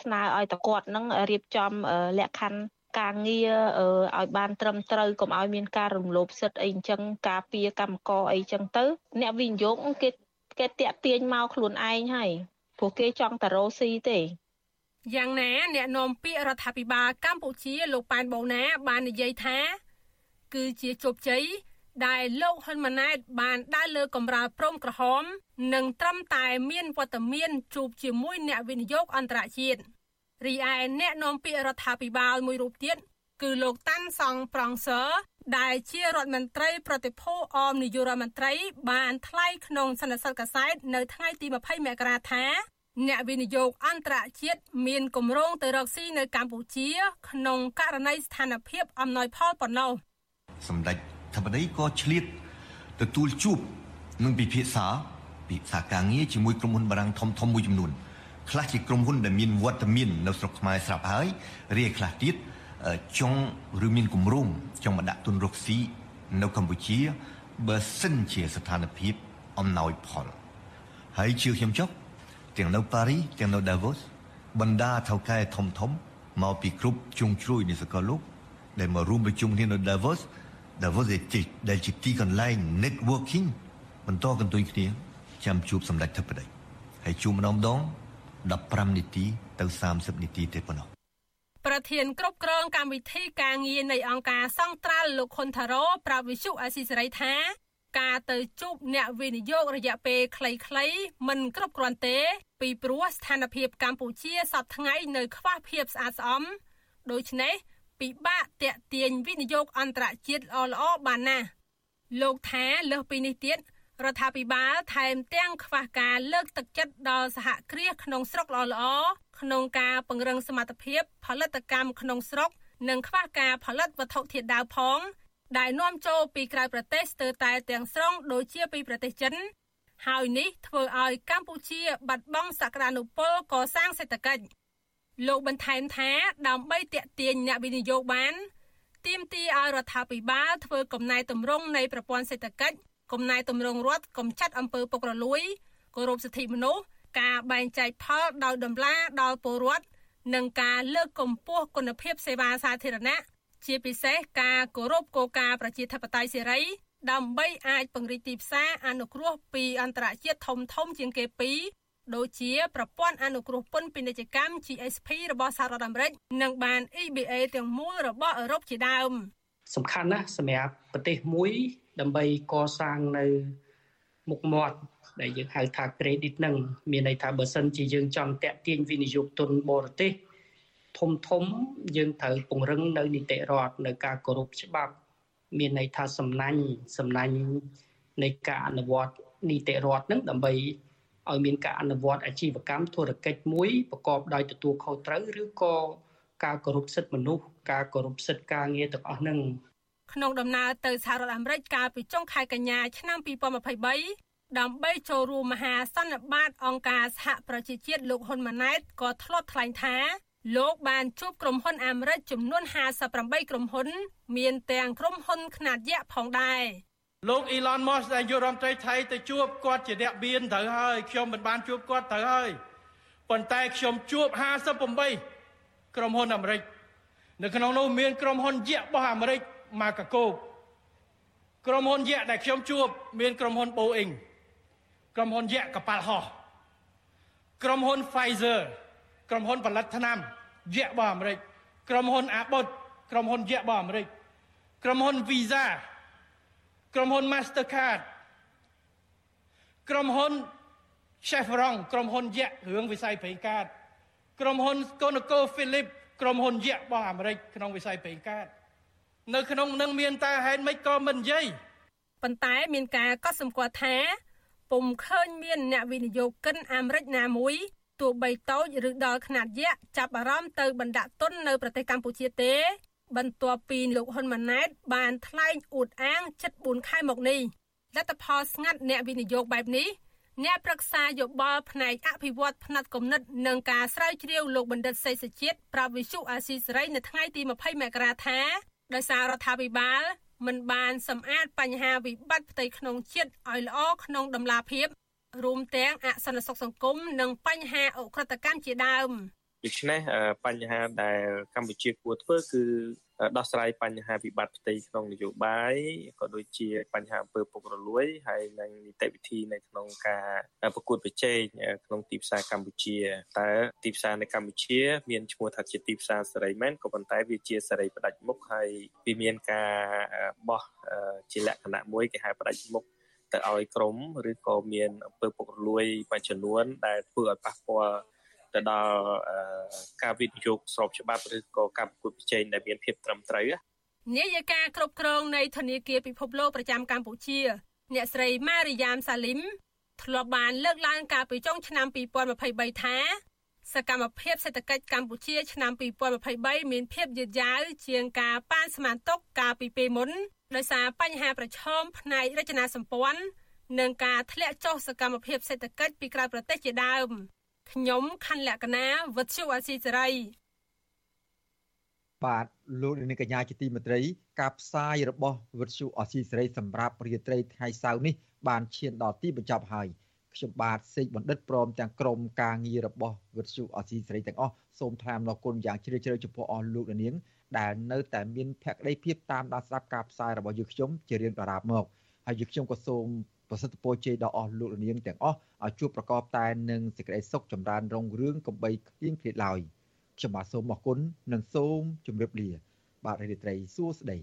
ស្នើឲ្យតគាត់នឹងរៀបចំលក្ខខណ្ឌ ការងារឲ្យបានត្រឹមត្រូវកុំឲ្យមានការរំលោភសិទ្ធិអីអញ្ចឹងការពារកម្មករអីអញ្ចឹងទៅ អ្នកវិនិយោគគេគេតាក់ទាញមកខ្លួនឯងហើយព្រោះគេចង់តែរោស៊ីទេយ៉ាងណាអ្នកនាំពាក្យរដ្ឋាភិបាលកម្ពុជាលោកប៉ែនបូណា បាននិយាយថា គឺជាជោគជ័យដែលលោកហ៊ុនម៉ាណែត បានដើរលើកំរាលព្រំក្រហម និងត្រឹមតែមានវត្តមានជួបជាមួយអ្នកវិនិយោគអន្តរជាតិ រីឯអ្នកនាំពាក្យរដ្ឋាភិបាលមួយរូបទៀតគឺលោកតាន់សង់ប្រង់សើដែលជារដ្ឋមន្ត្រីប្រតិភូអមនាយករដ្ឋមន្ត្រី បានថ្លែងក្នុងសន្និសីទកាសែតនៅថ្ងៃទី20មករាថាអ្នកវិនិយោគអន្តរជាតិមានគម្រោងទៅរកស៊ីនៅកម្ពុជា ក្នុងករណីស្ថានភាពអំណោយផលប៉ុណ្ណោះសម្ដេចធិបតីក៏ឆ្លៀតទទួលជួបនឹងពិភាក្សាពិភាក្សាការងារជាមួយក្រុមហ៊ុនបារាំងធំធំមួយចំនួន ខ្លះជាក្រុមហ៊ុនដែលមានវត្តមាននៅស្រុកខ្មែរស្រាប់ហើយរាយខ្លះទៀតចង់ឬមានគម្រោងចង់មកដាក់ទុនរកស៊ីនៅកម្ពុជាបើសិនជាស្ថានភាពអំណោយផលហើយជឿខ្ញុំចុះទាំងនៅប៉ារីទាំងនៅដាវូសបណ្ដាថៅកែធំធំមកពីគ្រប់ជុងជ្រួយនៃសកលលោកដែលមករួមប្រជុំគ្នានៅ Davos Davos ដែលជាទីកន្លែង networking បន្តកន្ទុយគ្នាចាំជួបសម្ដេចធិបតីហើយជួបម្ដងម្ដង 15នាទីទៅ30នាទីទេប៉ុណ្ណោះប្រធានគ្រប់គ្រងកម្មវិធីការងារនៃអង្គការសង្ត្រាល់លោកខុនថារ៉ូប្រាប់វិសុអាស៊ីសេរីថាការទៅជួបអ្នកវិនិយោគរយៈពេលខ្លីៗមិនគ្រប់គ្រាន់ទេ ពីព្រោះស្ថានភាពកម្ពុជាសពថ្ងៃនៅខ្វះភាពស្អាតស្អំដូច្នេះពិបាកតាក់ទាញវិនិយោគអន្តរជាតិល្អៗបានណាស់លោកថាលើសពីនេះទៀត រដ្ឋាភិបាលថែមទាំងខ្វះការលើកទឹកចិត្តដល់សហគ្រាសក្នុងស្រុកល្អៗក្នុងការពង្រឹងសមត្ថភាពផលិតកម្មក្នុងស្រុក និងខ្វះការផលិតវត្ថុធាតុដើមផង ដែលនាំចូលពីក្រៅប្រទេសស្ទើរតែទាំងស្រុងដូចជាពីប្រទេសចិន ហើយនេះធ្វើឲ្យកម្ពុជាបាត់បង់សក្តានុពលកសាងសេដ្ឋកិច្ចលោកបន្ថែមថាដើម្បីទាក់ទាញអ្នកវិនិយោគបានទាមទារឲ្យរដ្ឋាភិបាលធ្វើកំណែតម្រង់នៃប្រព័ន្ធសេដ្ឋកិច្ច កំណែតម្រង់រដ្ឋកំចាត់អំពើពុករលួយគោរពសិទ្ធិមនុស្សការបែងចែកផលដោយដំឡាដល់ពលរដ្ឋនិងការលើកកម្ពស់គុណភាពសេវាសាធារណៈជាពិសេសការគោរពគោលការណ៍ប្រជាធិបតេយ្យសេរីដើម្បីអាចពង្រីកទីផ្សារអនុគ្រោះពីអន្តរជាតិធំធំជាងគេពីរដូចជាប្រព័ន្ធអនុគ្រោះពន្ធពាណិជ្ជកម្ម GSP របស់សហរដ្ឋអាមេរិកនិងបាន EBA ទាំងមូលរបស់អឺរ៉ុបជាដើមសំខាន់ណាស់សម្រាប់ប្រទេសមួយ ដើម្បីកសាងនៅមុខមាត់ដែលយើងហៅថា credit នឹងមានន័យថាបើសិនជាយើងចង់តាក់ទាញវិនិយោគទុនបរទេសធំធំយើងត្រូវពង្រឹងនៅនីតិរដ្ឋនៅការគោរពច្បាប់ មានន័យថាសំណាញ់សំណាញ់នៃការអនុវត្តនីតិរដ្ឋនឹងដើម្បីឲ្យមានការអនុវត្តអាជីវកម្មធុរកិច្ចមួយប្រកបដោយទទួលខុសត្រូវឬក៏ការគោរពសិទ្ធិមនុស្សការគោរពសិទ្ធិការងារទាំងអស់នឹង ក្នុងដំណើរទៅសហរដ្ឋអាមេរិកកាលពីចុងខែកញ្ញាឆ្នាំ2023ដើម្បីចូលរួមមហាសន្និបាតអង្គការសហប្រជាជាតិលោកហ៊ុនម៉ាណែតក៏ធ្លាប់ថ្លែងថាលោកបានជួបក្រុមហ៊ុនអាមេរិកចំនួន58ក្រុមហ៊ុន មានទាំងក្រុមហ៊ុនខ្នាតយក្សផងដែរលោកអ៊ីឡនម៉ូសដែលយុរដ្ឋមន្ត្រីថៃទៅជួបគាត់ជាអ្នកបៀនត្រូវហើយខ្ញុំមិនបានជួបគាត់ត្រូវហើយប៉ុន្តែខ្ញុំជួប58ក្រុមហ៊ុនអាមេរិកនៅក្នុងនោះមានក្រុមហ៊ុនយក្សរបស់អាមេរិក ម៉ាកាកូក្រុមហ៊ុនយក្សដែលខ្ញុំជួប មានក្រុមហ៊ុន Boeing ក្រុមហ៊ុនយក្សកប៉ាល់ហោះក្រុមហ៊ុន Pfizer ក្រុមហ៊ុនផលិតថ្នាំយក្សរបស់អាមេរិកក្រុមហ៊ុន Abbott ក្រុមហ៊ុនយក្សរបស់អាមេរិកក្រុមហ៊ុន Visa ក្រុមហ៊ុន Mastercard ក្រុមហ៊ុន Chevron ក្រុមហ៊ុនយក្សរឿងវិស័យប្រេងកាតក្រុមហ៊ុន ConocoPhillips ក្រុមហ៊ុនយក្សរបស់អាមេរិកក្នុងវិស័យប្រេងកាត នៅក្នុងនឹងមានតើហេតុម៉េចក៏មិននិយាយប៉ុន្តែមានការកត់សម្គាល់ថាពុំឃើញមានអ្នកវិនិយោគិនអាមេរិកណាមួយទោះបីតូចឬដល់ខ្នាតយក្សចាប់អារម្មណ៍ទៅបណ្ដាក់ទុននៅប្រទេសកម្ពុជាទេ បន្ទាប់ពីលោកហ៊ុនម៉ាណែត បានថ្លែងអួតអាងជិត4ខែមកនេះលទ្ធផលស្ងាត់អ្នកវិនិយោគបែបនេះអ្នកប្រឹក្សាយោបល់ផ្នែកអភិវឌ្ឍផ្នែកគំនិតនិងការស្រាវជ្រាវលោកបណ្ឌិតសេសជាតិប្រាប់វិសុអាស៊ីសេរីនៅថ្ងៃទី20មករាថា ដោយសាររដ្ឋាភិបាលមិនបានសម្អាតបញ្ហាវិបត្តិផ្ទៃក្នុងជាតិឲ្យល្អក្នុងដំណាភាពរួមទាំងអសន្តិសុខសង្គមនិងបញ្ហាអ ுக ្រិតកម្មជាដើមដូច្នេះបញ្ហាដែលកម្ពុជាគួរធ្វើគឺ ដោះស្រាយបញ្ហាវិបត្តិផ្ទៃក្នុងនយោបាយក៏ដូចជាបញ្ហាអំពើពុករលួយហើយនិងនីតិវិធីនៅក្នុងការប្រកួតប្រជែងក្នុងទីផ្សារកម្ពុជាតើទីផ្សារនៅកម្ពុជា មានឈ្មោះថាជាទីផ្សារសេរីមែនក៏ប៉ុន្តែវាជាសេរីផ្ដាច់មុខហើយវាមានការបោះជាលក្ខណៈមួយគេហៅផ្ដាច់មុខទៅឲ្យក្រមឬក៏មានអំពើពុករលួយមួយចំនួនដែលធ្វើឲ្យប៉ះពាល់ ទៅដល់ការវិនិយោគស្របច្បាប់ឬក៏ការប្រកួតប្រជែងដែលមានភាពត្រឹមត្រូវនាយិកាគ្រប់គ្រងនៃធនាគារពិភពលោកប្រចាំកម្ពុជា អ្នកស្រីម៉ារីយ៉ាមសាលីមធ្លាប់បានលើកឡើងកាលពីចុងឆ្នាំ2023ថាសកម្មភាពសេដ្ឋកិច្ចកម្ពុជាឆ្នាំ2023មានភាពយឺតយ៉ាវជាងការប៉ានស្មានទុកកាលពីពេលមុនដោយសារបញ្ហាប្រឈមផ្នែករចនាសម្ព័ន្ធនិងការធ្លាក់ចុះសកម្មភាពសេដ្ឋកិច្ចពីក្រៅប្រទេសជាដើម ខ្ញុំខណ្ឌលក្ខណាវុទ្ធុអាស៊ីសេរីបាទលោកនាងកញ្ញាជាទីមេត្រី ការផ្សាយរបស់វិទ្យុអស៊ីសេរីសម្រាប់រាត្រីថ្ងៃសៅរ៍នេះបានឈានដល់ទីបញ្ចប់ហើយខ្ញុំបាទសេកបណ្ឌិតព្រមទាំងក្រុមការងាររបស់វិទ្យុអស៊ីសេរីទាំងអស់សូមថ្លែងអំណរគុណយ៉ាងជ្រាលជ្រៅចំពោះអស់លោកនាងដែលនៅតែមានភក្ដីភាពតាមដានស្ដាប់ការផ្សាយរបស់យើងខ្ញុំជារៀងរាល់មកហើយយើងខ្ញុំក៏សូម ប្រសិទ្ធពរជ័យដល់អស់លោកនាងទាំងអស់ឲ្យជួបប្រកបតែនឹងសេចក្តីសុខចម្រើនរុងរឿងកំបីគ្លៀងគ្លាតឡើយខ្ញុំបាទសូមអរគុណនិងសូមជម្រាបលា បាទរីត្រីសួស្តី